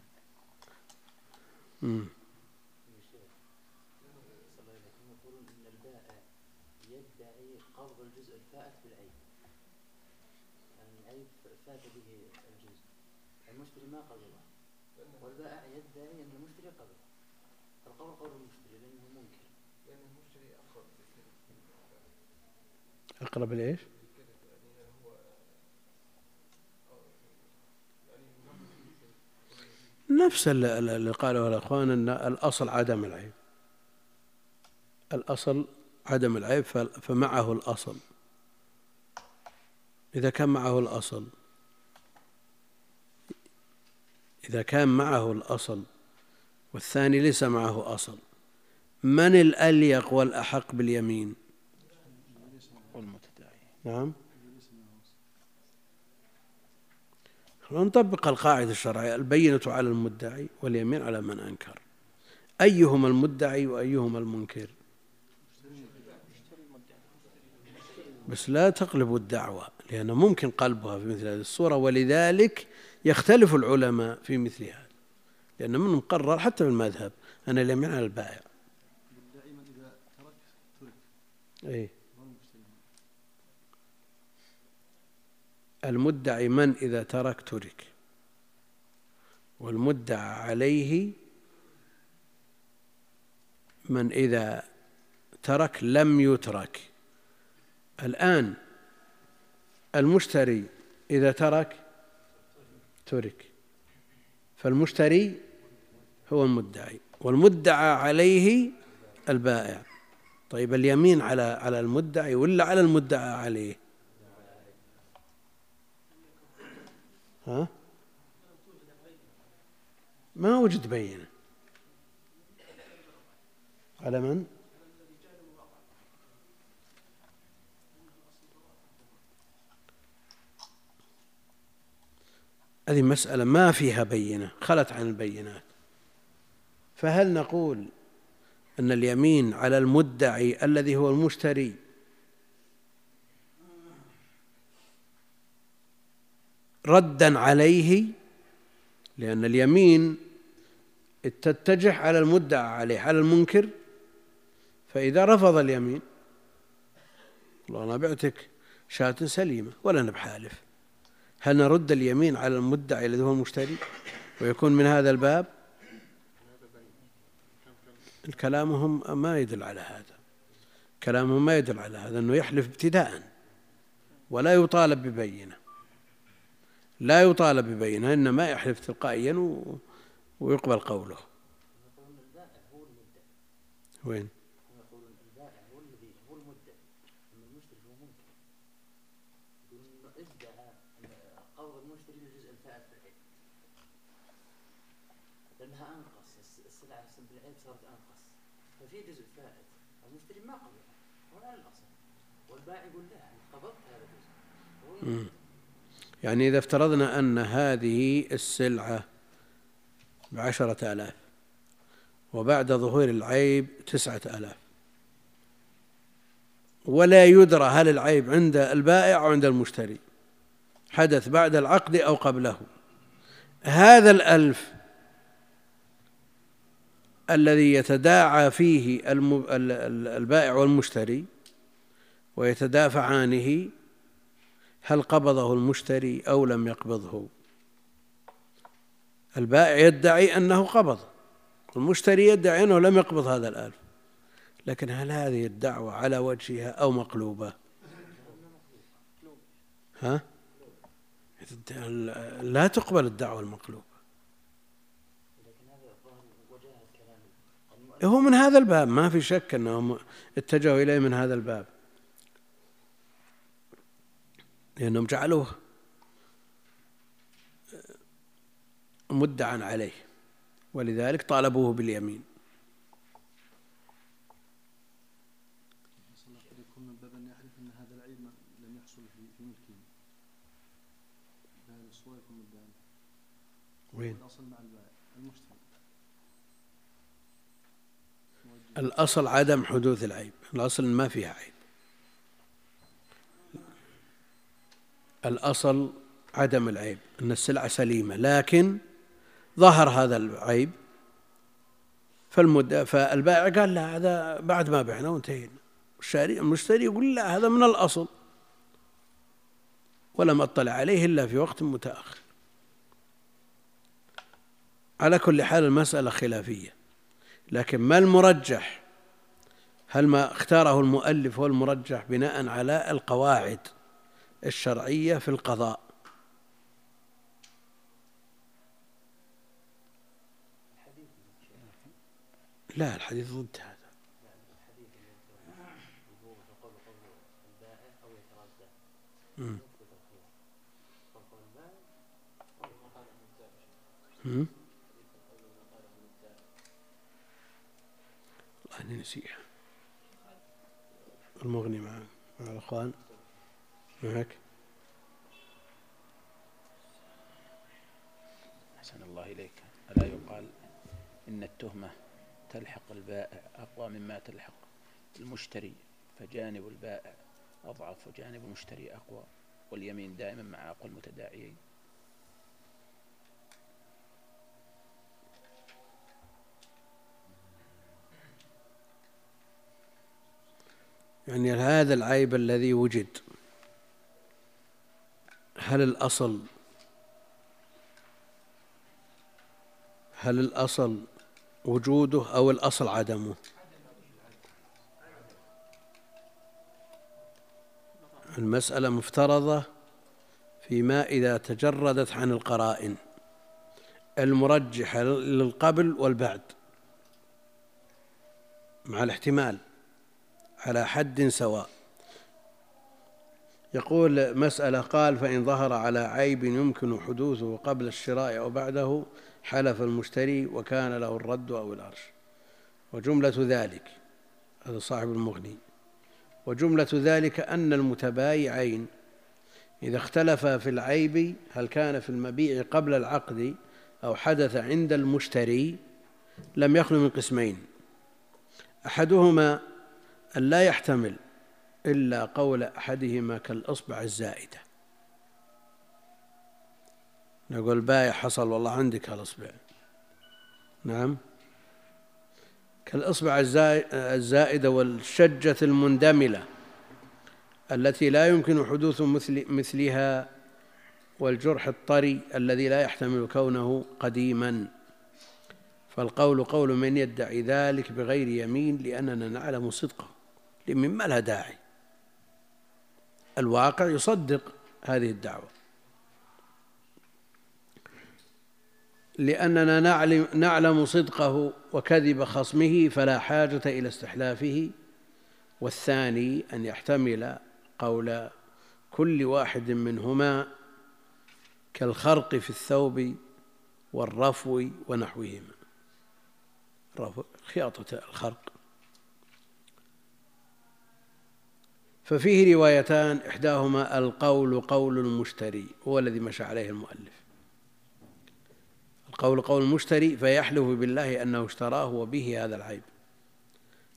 أقرب لإيش؟ نفس اللي قاله الأخوان أن الأصل عدم العيب. الأصل عدم العيب فمعه الأصل. إذا كان معه الأصل إذا كان معه الأصل والثاني ليس معه أصل من الأليق والأحق باليمين؟ نعم. نطبق القاعدة الشرعية البينة على المدعي واليمين على من أنكر. أيهما المدعي وأيهما المنكر؟ بس لا تقلبوا الدعوة لأن ممكن قلبها في مثل هذه الصورة ولذلك يختلف العلماء في مثل هذا. لأن من مقرر حتى في المذهب أن اليمين على البائع. أي المدعي من إذا ترك ترك؟ والمدعى عليه من إذا ترك لم يترك. الآن المشتري إذا ترك ترك فالمشتري هو المدعي والمدعى عليه البائع. طيب اليمين على على المدعي ولا على المدعى عليه؟ ها؟ ما وجد بينة. على من؟ هذه مسألة ما فيها بينة خلت عن البينات. فهل نقول أن اليمين على المدعي الذي هو المشتري ردا عليه لأن اليمين تتجه على المدعى عليه على المنكر فإذا رفض اليمين والله أنا بعتك شاة سليمة ولا أنا بحالف. هل نرد اليمين على المدعي الذي هو المشتري ويكون من هذا الباب؟ كلامهم ما يدل على هذا. كلامهم ما يدل على هذا أنه يحلف ابتداء ولا يطالب ببينة. لا يطالب ببينة إنما يحلف تلقائيا ويقبل قوله. وين؟ يعني إذا افترضنا أن هذه السلعة بعشرة آلاف وبعد ظهور العيب تسعة آلاف ولا يدرى هل العيب عند البائع أو عند المشتري حدث بعد العقد أو قبله. هذا الألف الذي يتداعى فيه البائع والمشتري ويتدافعانه هل قبضه المشتري أو لم يقبضه؟ البائع يدعي أنه قبض. والمشتري يدعي أنه لم يقبض هذا الألف. لكن هل هذه الدعوة على وجهها أو مقلوبة؟ ها؟ لا تقبل الدعوة المقلوبة. هو من هذا الباب. ما في شك أنهم اتجهوا إليه من هذا الباب. لأنهم جعلوه مدعا عليه ولذلك طالبوه باليمين وين؟ الأصل مع الأصل عدم حدوث العيب الأصل ما فيها عيب الأصل عدم العيب أن السلعة سليمة لكن ظهر هذا العيب. فالمد فالبائع قال لا هذا بعد ما بعنا وانتهينا. الشاري المشتري يقول لا هذا من الأصل. ولم أطلع عليه إلا في وقت متأخر. على كل حال المسألة خلافية. لكن ما المرجح؟ هل ما اختاره المؤلف هو المرجح بناء على القواعد؟ الشرعية في القضاء. لا الحديث ضد هذا والله إني نسيها المغني مع مع الإخوان. معك أحسن الله إليك. ألا يقال إن التهمة تلحق البائع أقوى مما تلحق المشتري فجانب البائع أضعف وجانب المشتري أقوى واليمين دائما مع أقوى المتداعيين. يعني هذا العيب الذي وجد. هل الأصل هل الأصل وجوده أو الأصل عدمه؟ المسألة مفترضة فيما إذا تجردت عن القرائن المرجحة للقبل والبعد مع الاحتمال على حد سواء. يقول مسألة قال فإن ظهر على عيب يمكن حدوثه قبل الشراء أو بعده حلف المشتري وكان له الرد أو العرش. وجملة ذلك هذا صاحب المغني. وجملة ذلك أن المتبايعين إذا اختلفا في العيب هل كان في المبيع قبل العقد أو حدث عند المشتري لم يخلو من قسمين. أحدهما أن لا يحتمل إلا قول أحدهما كالإصبع الزائدة. نقول بايع حصل والله عندك هالإصبع. نعم. كالإصبع الزائدة والشجة المندملة التي لا يمكن حدوث مثل مثلها والجرح الطري الذي لا يحتمل كونه قديما. فالقول قول من يدعي ذلك بغير يمين لأننا نعلم صدقه مما لها داعي. الواقع يصدق هذه الدعوة. لأننا نعلم, نعلم صدقه وكذب خصمه فلا حاجة إلى استحلافه. والثاني أن يحتمل قول كل واحد منهما كالخرق في الثوب والرفو ونحوهما. خياطة الخرق. ففيه روايتان إحداهما القول قول المشتري هو الذي مشى عليه المؤلف. القول قول المشتري فيحلف بالله أنه اشتراه وبه هذا العيب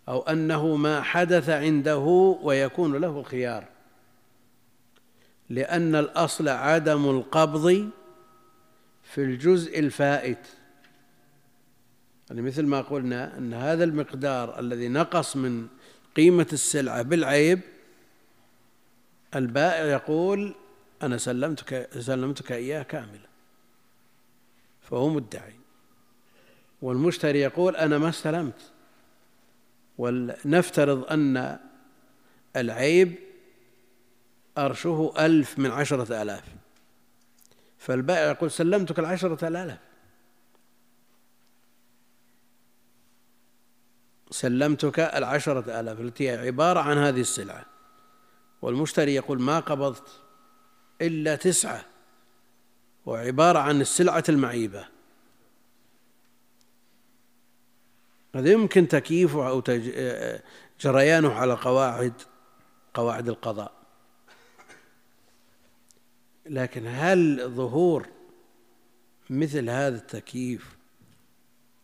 أو أنه ما حدث عنده ويكون له الخيار. لأن الأصل عدم القبض في الجزء الفائت. يعني مثل ما قلنا أن هذا المقدار الذي نقص من قيمة السلعة بالعيب البائع يقول أنا سلمتك سلمتك إياه كاملا فهو مدعي. والمشتري يقول أنا ما استلمت. ولنفترض أن العيب أرشه ألف من عشرة آلاف. فالبائع يقول سلمتك العشرة آلاف. سلمتك العشرة آلاف التي هي عبارة عن هذه السلعة. والمشتري يقول ما قبضت إلا تسعة وعبارة عن السلعة المعيبة. هذا يمكن تكييفه أو جريانه على قواعد قواعد القضاء. لكن هل ظهور مثل هذا التكييف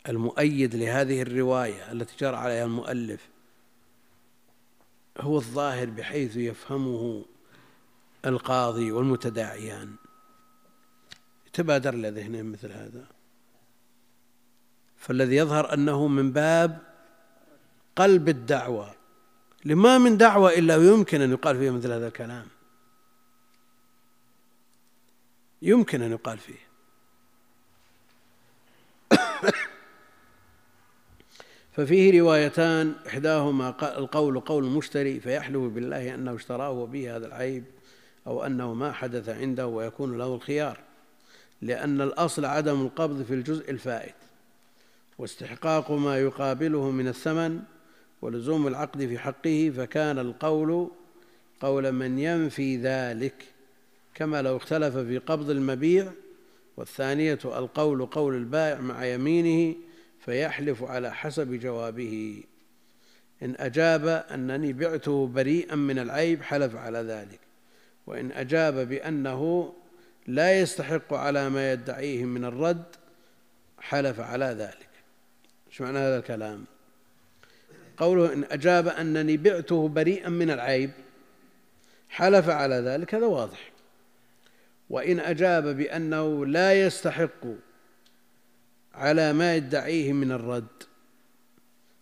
المؤيد لهذه الرواية التي جرى عليها المؤلف هو الظاهر بحيث يفهمه القاضي والمتداعيان. يتبادر لذهنهم مثل هذا. فالذي يظهر أنه من باب قلب الدعوة لما من دعوة إلا ويمكن أن يقال فيها مثل هذا الكلام. يمكن أن يقال فيه. ففيه روايتان إحداهما القول قول المشتري فيحلف بالله أنه اشتراه وبه هذا العيب أو أنه ما حدث عنده ويكون له الخيار لأن الأصل عدم القبض في الجزء الفائت واستحقاق ما يقابله من الثمن ولزوم العقد في حقه فكان القول قول من ينفي ذلك كما لو اختلف في قبض المبيع والثانية القول قول البائع مع يمينه فيحلف على حسب جوابه. إن أجاب أنني بعته بريئا من العيب حلف على ذلك. وإن أجاب بأنه لا يستحق على ما يدعيه من الرد حلف على ذلك. إيش معنى هذا الكلام؟ قوله إن أجاب أنني بعته بريئا من العيب حلف على ذلك هذا واضح. وإن أجاب بأنه لا يستحق على ما يدعيه من الرد.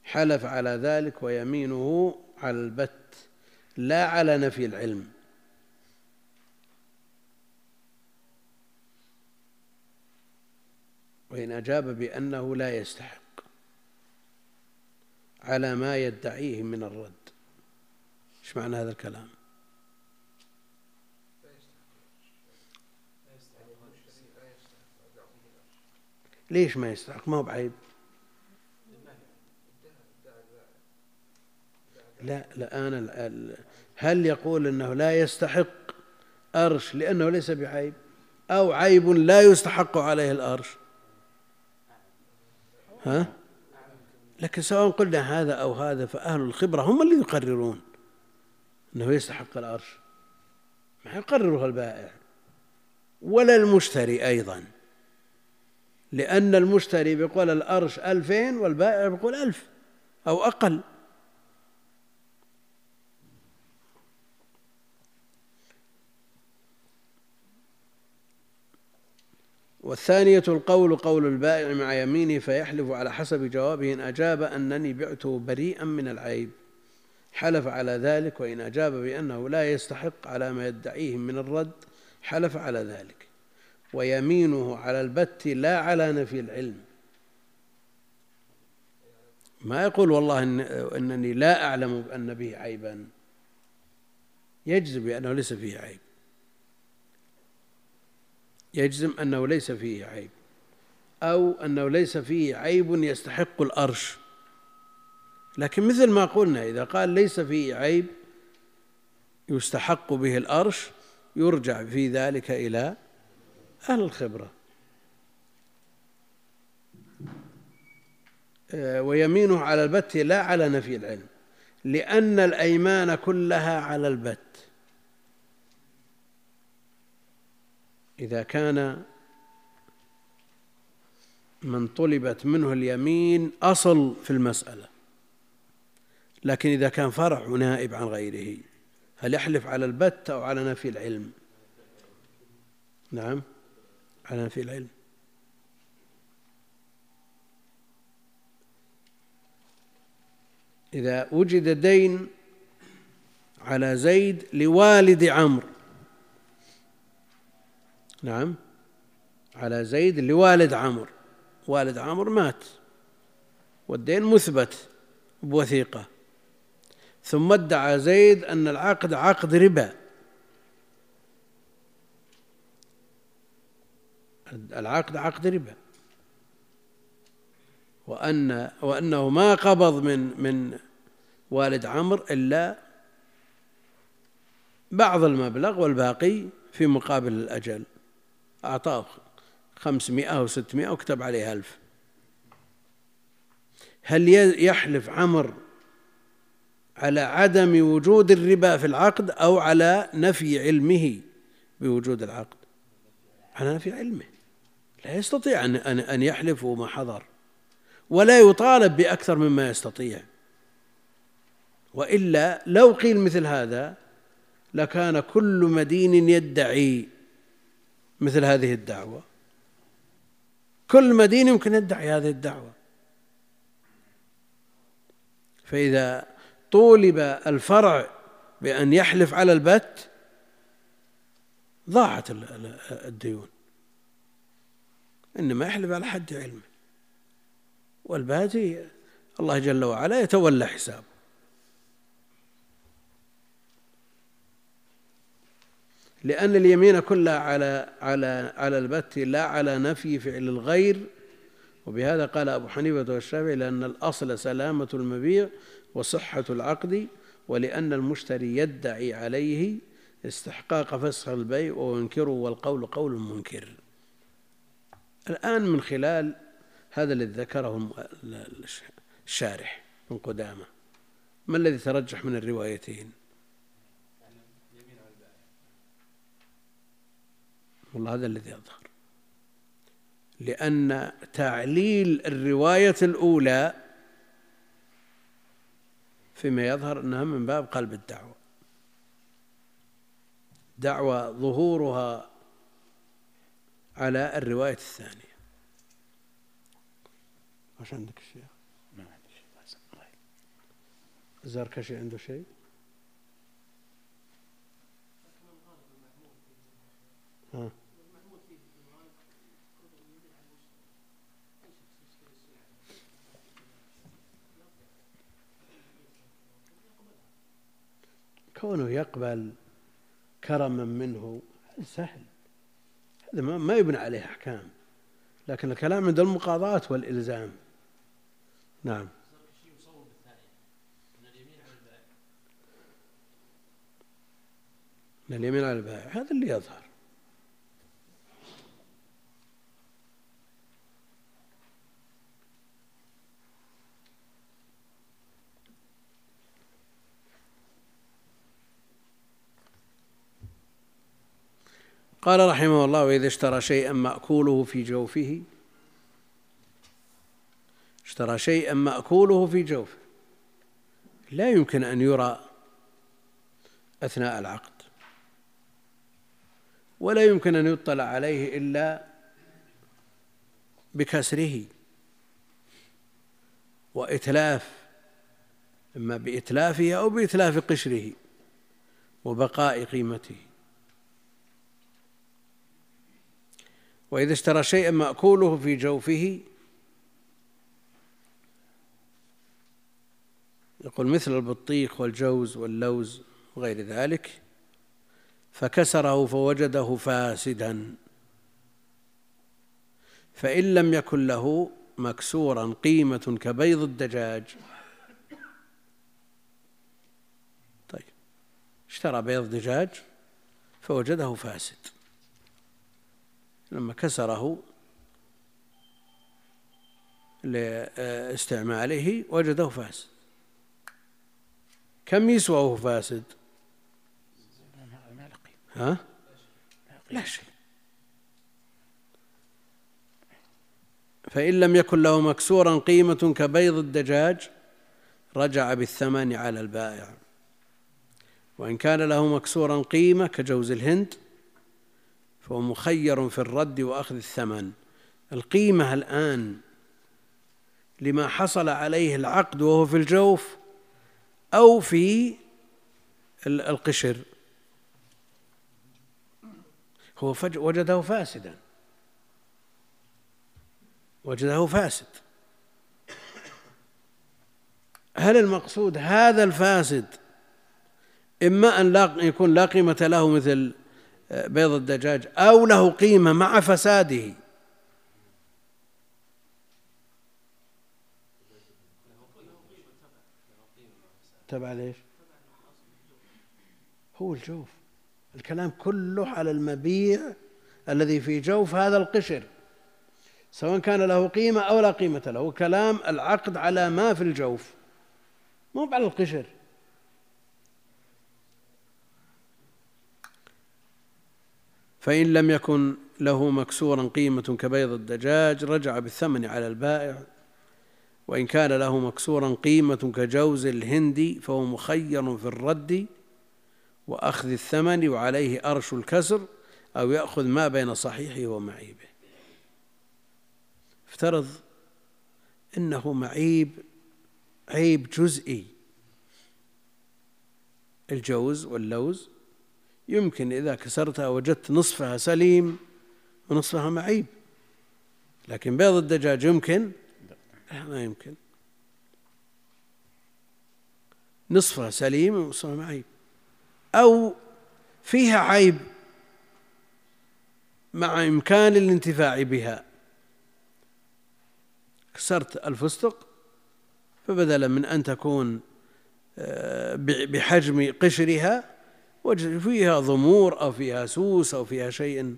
حلف على ذلك ويمينه على البت لا على نفي العلم. وإن أجاب بأنه لا يستحق على ما يدعيه من الرد. إيش معنى هذا الكلام؟ ليش ما يستحق؟ ما هو بعيب. لا أنا هل يقول أنه لا يستحق أرش لأنه ليس بعيب؟ أو عيب لا يستحق عليه الأرش؟ ها؟ لكن سواء قلنا هذا أو هذا فأهل الخبرة هم اللي يقررون أنه يستحق الأرش. ما يقررها البائع. ولا المشتري أيضا. لأن المشتري بيقول الأرش ألفين والبائع بيقول ألف أو أقل. والثانية القول قول البائع مع يمينه فيحلف على حسب جوابه إن أجاب أنني بعته بريئا من العيب. حلف على ذلك وإن أجاب بأنه لا يستحق على ما يدعيه من الرد حلف على ذلك. ويمينه على البت لا على نفي العلم. ما يقول والله إن إنني لا أعلم أن به عيبا. يجزم بأنه ليس فيه عيب. يجزم أنه ليس فيه عيب. أو أنه ليس فيه عيب يستحق الأرش. لكن مثل ما قلنا إذا قال ليس فيه عيب يستحق به الأرش يرجع في ذلك إلى أهل الخبرة. آه، ويمينه على البت لا على نفي العلم لأن الأيمان كلها على البت. إذا كان من طلبت منه اليمين أصل في المسألة لكن إذا كان فرع نائب عن غيره هل يحلف على البت أو على نفي العلم؟ نعم. على نفي العلم. إذا وجد دين على زيد لوالد عمرو. نعم. على زيد لوالد عمرو. والد عمرو مات. والدين مثبت بوثيقة. ثم ادعى زيد أن العقد عقد ربا. العقد عقد ربا. وأن وأنه ما قبض من من والد عمرو إلا بعض المبلغ والباقي في مقابل الأجل. أعطاه خمسمائة أو ستمائة وكتب عليه ألف. هل يحلف عمر على عدم وجود الربا في العقد أو على نفي علمه بوجود العقد؟ على نفي علمه. لا يستطيع أن أن يحلف وما حضر ولا يطالب بأكثر مما يستطيع. وإلا لو قيل مثل هذا لكان كل مدين يدعي مثل هذه الدعوة. كل مدين يمكن يدعي هذه الدعوة. فإذا طولب الفرع بأن يحلف على البت ضاعت الديون. إنما يحلف على حد علمه والباتي الله جل وعلا يتولى حسابه. لأن اليمين كلها على على على البت لا على نفي فعل الغير. وبهذا قال أبو حنيفة والشافعي لأن الأصل سلامة المبيع وصحة العقد ولأن المشتري يدعي عليه استحقاق فسخ البيع وينكره والقول قول منكر. الآن من خلال هذا الذي ذكره الشارح من قدامة. ما الذي ترجح من الروايتين؟ والله هذا الذي يظهر لأن تعليل الرواية الأولى فيما يظهر أنها من باب قلب الدعوة. دعوة ظهورها على الرواية الثانية وش عندك الشيخ؟ ما عندي شيء الزركشي عنده شيء؟ ها كونه يقبل كرما منه سهل ما يبنى عليه أحكام لكن الكلام عند المقاضاة والإلزام. نعم. من اليمين على البائع هذا اللي يظهر. قال رحمه الله وإذا اشترى شيئا مأكوله في جوفه اشترى شيئا مأكوله في جوفه لا يمكن أن يرى أثناء العقد ولا يمكن أن يطلع عليه إلا بكسره وإتلاف إما بإتلافه أو بإتلاف قشره وبقاء قيمته. وإذا اشترى شيئا مأكوله في جوفه. يقول مثل البطيخ والجوز واللوز وغير ذلك. فكسره فوجده فاسدا. فإن لم يكن له مكسورا قيمة كبيض الدجاج. طيب اشترى بيض دجاج فوجده فاسد. لما كسره لاستعماله وجده فاسد. كم يسوى فاسد؟ ها؟ لا شيء. فإن لم يكن له مكسورا قيمة كبيض الدجاج رجع بالثمن على البائع. وإن كان له مكسورا قيمة كجوز الهند فهو مخير في الرد وأخذ الثمن. القيمة الآن لما حصل عليه العقد وهو في الجوف أو في القشر. هو وجده فاسدا. وجده فاسد. هل المقصود هذا الفاسد إما أن لا يكون لا قيمة له مثل بيض الدجاج أو له قيمة مع فساده. تبع ليش؟ هو الجوف. الكلام كله على المبيع الذي في جوف هذا القشر. سواء كان له قيمة أو لا قيمة له. كلام العقد على ما في الجوف. مو على القشر. فإن لم يكن له مكسورا قيمة كبيض الدجاج رجع بالثمن على البائع وإن كان له مكسورا قيمة كجوز الهندي فهو مخير في الرد وأخذ الثمن وعليه أرش الكسر أو يأخذ ما بين صحيحه ومعيبه. افترض إنه معيب عيب جزئي الجوز واللوز يمكن إذا كسرتها وجدت نصفها سليم ونصفها معيب. لكن بيض الدجاج يمكن؟ لا ما يمكن. نصفها سليم ونصفها معيب. أو فيها عيب مع إمكان الانتفاع بها. كسرت الفستق فبدلا من أن تكون آه، بحجم قشرها فيها ضمور أو فيها سوس أو فيها شيء. أن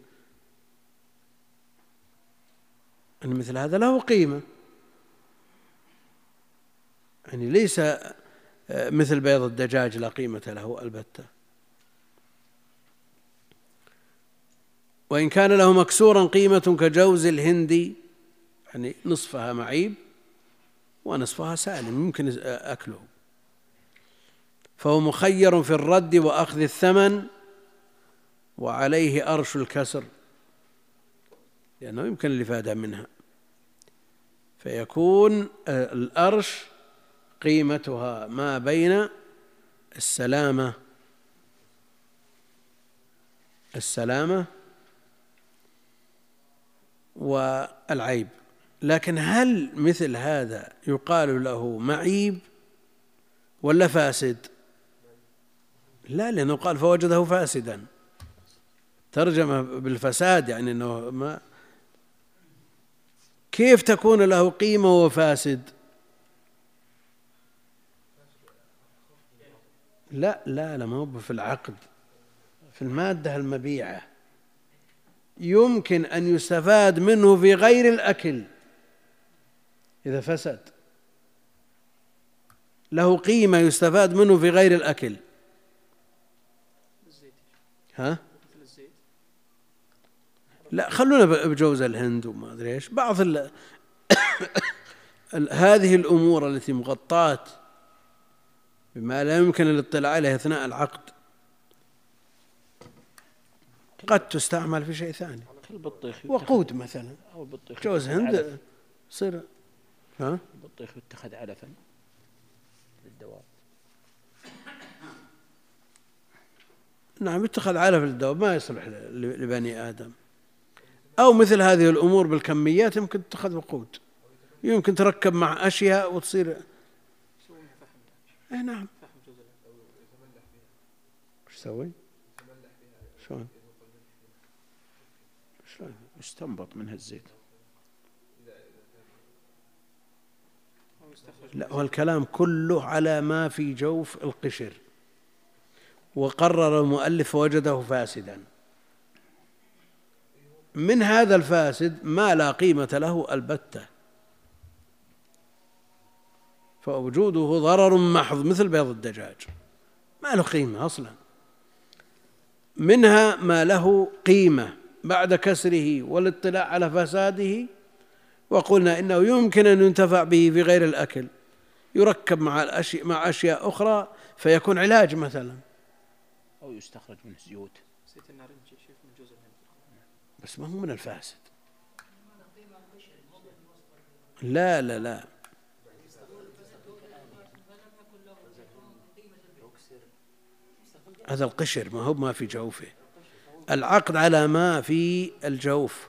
مثل هذا له قيمة. يعني ليس آه، مثل بيض الدجاج لا قيمة له البتة. وإن كان له مكسورا قيمة كجوز الهندي يعني نصفها معيب ونصفها سالم يمكن أكله. فهو مخير في الرد وأخذ الثمن وعليه أرش الكسر. لأنه يمكن الافاده منها. فيكون الأرش قيمتها ما بين السلامة السلامة والعيب. لكن هل مثل هذا يقال له معيب ولا فاسد؟ لا لأنه قال فوجده فاسدا. ترجمة بالفساد يعني أنه ما كيف تكون له قيمة وهو فاسد؟ لا لا لا ما هو في العقد في المادة المبيعة. يمكن أن يستفاد منه في غير الأكل إذا فسد. له قيمة يستفاد منه في غير الأكل. ها؟ لا خلونا بجوز الهند وما أدري إيش. بعض ال... هذه الأمور التي مغطاة بما لا يمكن الاطلاع عليه أثناء العقد قد تستعمل في شيء ثاني. البطيخ. وقود مثلا. أو البطيخ جوز هند يصير ها؟ البطيخ يتخذ علفا للدواب نعم يتخذ علف للدواب ما يصلح لبني آدم أو مثل هذه الأمور بالكميات يمكن تتخذ وقود يمكن تركب مع أشياء وتصير اي نعم إيش تسوي؟ شلون؟ شلون؟ يستنبط منها الزيت لا والكلام كله على ما في جوف القشر وقرر المؤلف وجده فاسدا. من هذا الفاسد ما لا قيمة له البتة. فوجوده ضرر محض مثل بيض الدجاج. ما له قيمة أصلا. منها ما له قيمة بعد كسره والاطلاع على فساده. وقلنا إنه يمكن أن ينتفع به في غير الأكل. يركب مع الأشياء مع أشياء أخرى فيكون علاج مثلا. أو يستخرج منه زيوت بس ما هو من الفاسد. لا لا لا. هذا القشر ما هو ما في جوفه. العقد على ما في الجوف.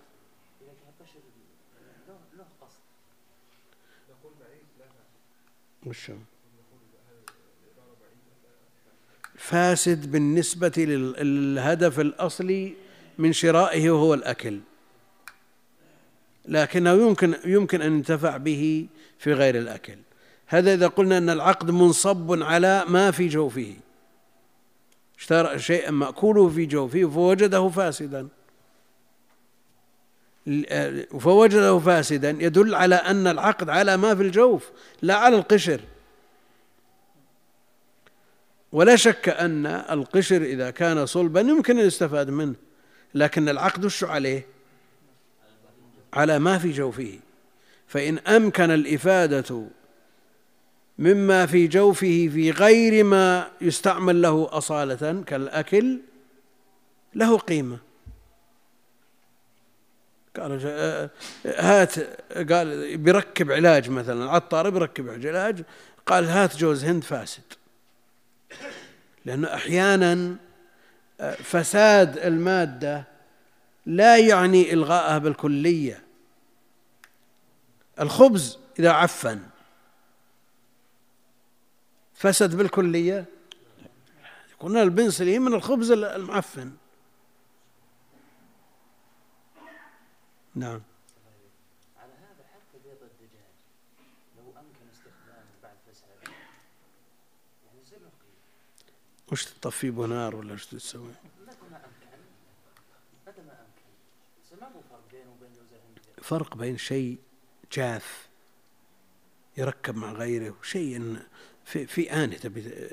وش فاسد بالنسبة للهدف الأصلي من شرائه وهو الأكل. لكنه يمكن يمكن أن ينتفع به في غير الأكل. هذا إذا قلنا أن العقد منصب على ما في جوفه. اشترى شيئا مأكوله في جوفه فوجده فاسدا. فوجده فاسدا. يدل على أن العقد على ما في الجوف لا على القشر. ولا شك أن القشر إذا كان صلبا يمكن أن يستفاد منه لكن العقد وش عليه على ما في جوفه. فإن أمكن الإفادة مما في جوفه في غير ما يستعمل له أصالة كالأكل له قيمة. قال هات قال بيركب علاج مثلا العطار بيركب علاج قال هات جوز هند فاسد. لأنه أحيانا فساد المادة لا يعني إلغاءها بالكلية. الخبز إذا عفن فسد بالكلية؟ قلنا البنسلين من الخبز المعفن. نعم على هذا حتى بيض الدجاج لو أمكن استخدامه بعد فساده يعني يصير له وش تطفيه بنار ولا وش تسوي؟ فرق بين شيء جاف يركب مع غيره وشيء في في آنة تبي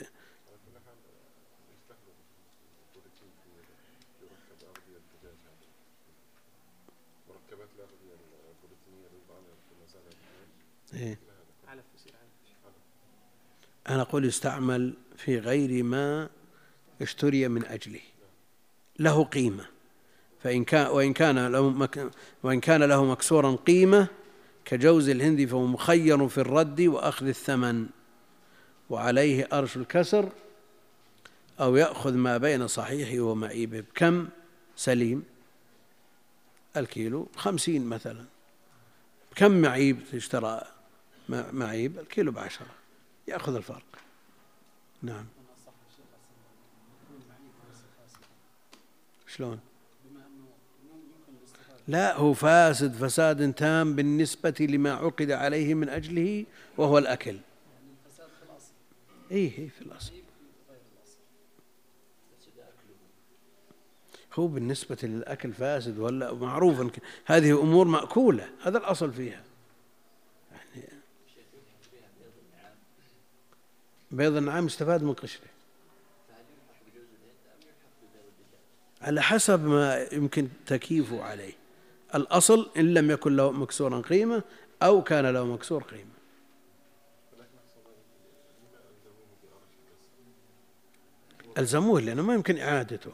أنا أقول يستعمل في غير ما اشتري من أجله. له قيمة. فإن كان وإن كان له وإن كان له مكسورا قيمة كجوز الهند فهو مخير في الرد وأخذ الثمن. وعليه أرش الكسر أو يأخذ ما بين صحيحه ومعيبه بكم سليم. الكيلو خمسين مثلا. كم معيب تشترى معيب؟ الكيلو بعشرة. يأخذ الفرق. نعم. شلون؟ لا هو فاسد فساد تام بالنسبة لما عقد عليه من أجله وهو الأكل. إيه إيه في الأصل. هو بالنسبة للأكل فاسد ولا معروف هذه أمور مأكولة. هذا الأصل فيها. بيض النعام يستفاد من قشره على حسب ما يمكن تكييفه عليه. الأصل إن لم يكن له مكسورا قيمة أو كان له مكسور قيمة. ألزموه لأنه ما يمكن إعادته.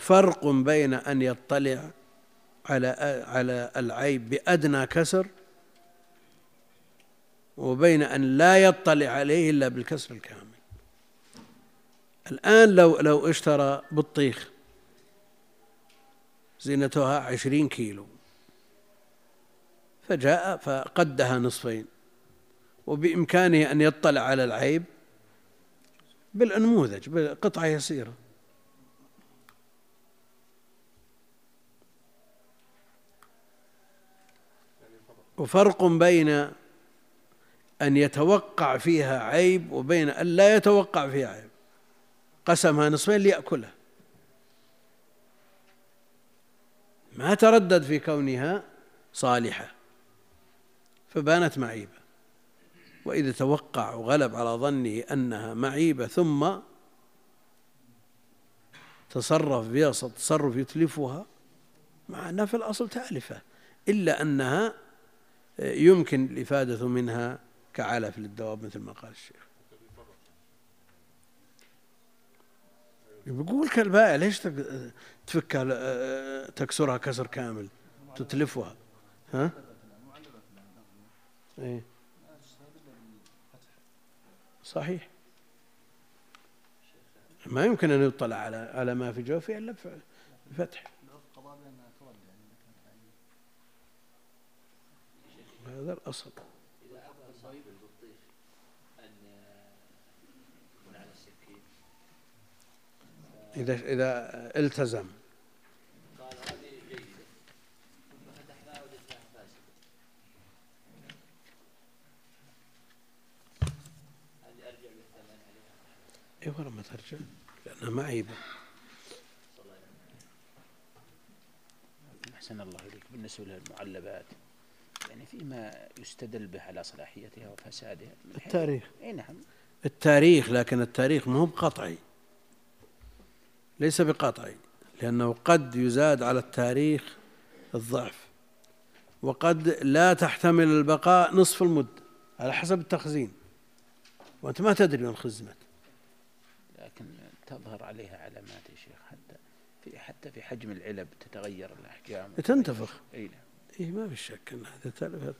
فرق بين أن يطلع على على العيب بأدنى كسر وبين أن لا يطلع عليه إلا بالكسر الكامل. الآن لو لو اشترى بطيخ زينتها عشرين كيلو فجاء فقدها نصفين وبإمكانه أن يطلع على العيب بالأنموذج بقطعة يسيرة. وفرق بين أن يتوقع فيها عيب وبين أن لا يتوقع فيها عيب. قسمها نصفين ليأكلها. ما تردد في كونها صالحة فبانت معيبة. وإذا توقع وغلب على ظنه أنها معيبة ثم تصرف بها تصرف يتلفها مع أنها في الأصل تألفة إلا أنها يمكن الإفادة منها كعلف للدواب مثل ما قال الشيخ. بيقول كالبائع ليش تفكها تكسرها كسر كامل؟ تتلفها. ها؟ إيه. صحيح. ما يمكن أن يطلع على على ما في جوفه إلا بفتح. هذا الاصل إذا إذا التزم. إيه ولا ما ترجع لأنها معيبة. أحسن الله إليك. بالنسبة للمعلبات. يعني فيما يستدل به على صلاحيتها وفسادها. التاريخ. إي نعم. التاريخ لكن التاريخ ما هو بقطعي. ليس بقطعي لأنه قد يزاد على التاريخ الضعف وقد لا تحتمل البقاء نصف المدة على حسب التخزين. وأنت ما تدري من خزنت لكن تظهر عليها علامات يا شيخ حتى في حتى في حجم العلب تتغير الأحجام. تنتفخ. إي نعم. إيه ما في شك أن هذا تلفت.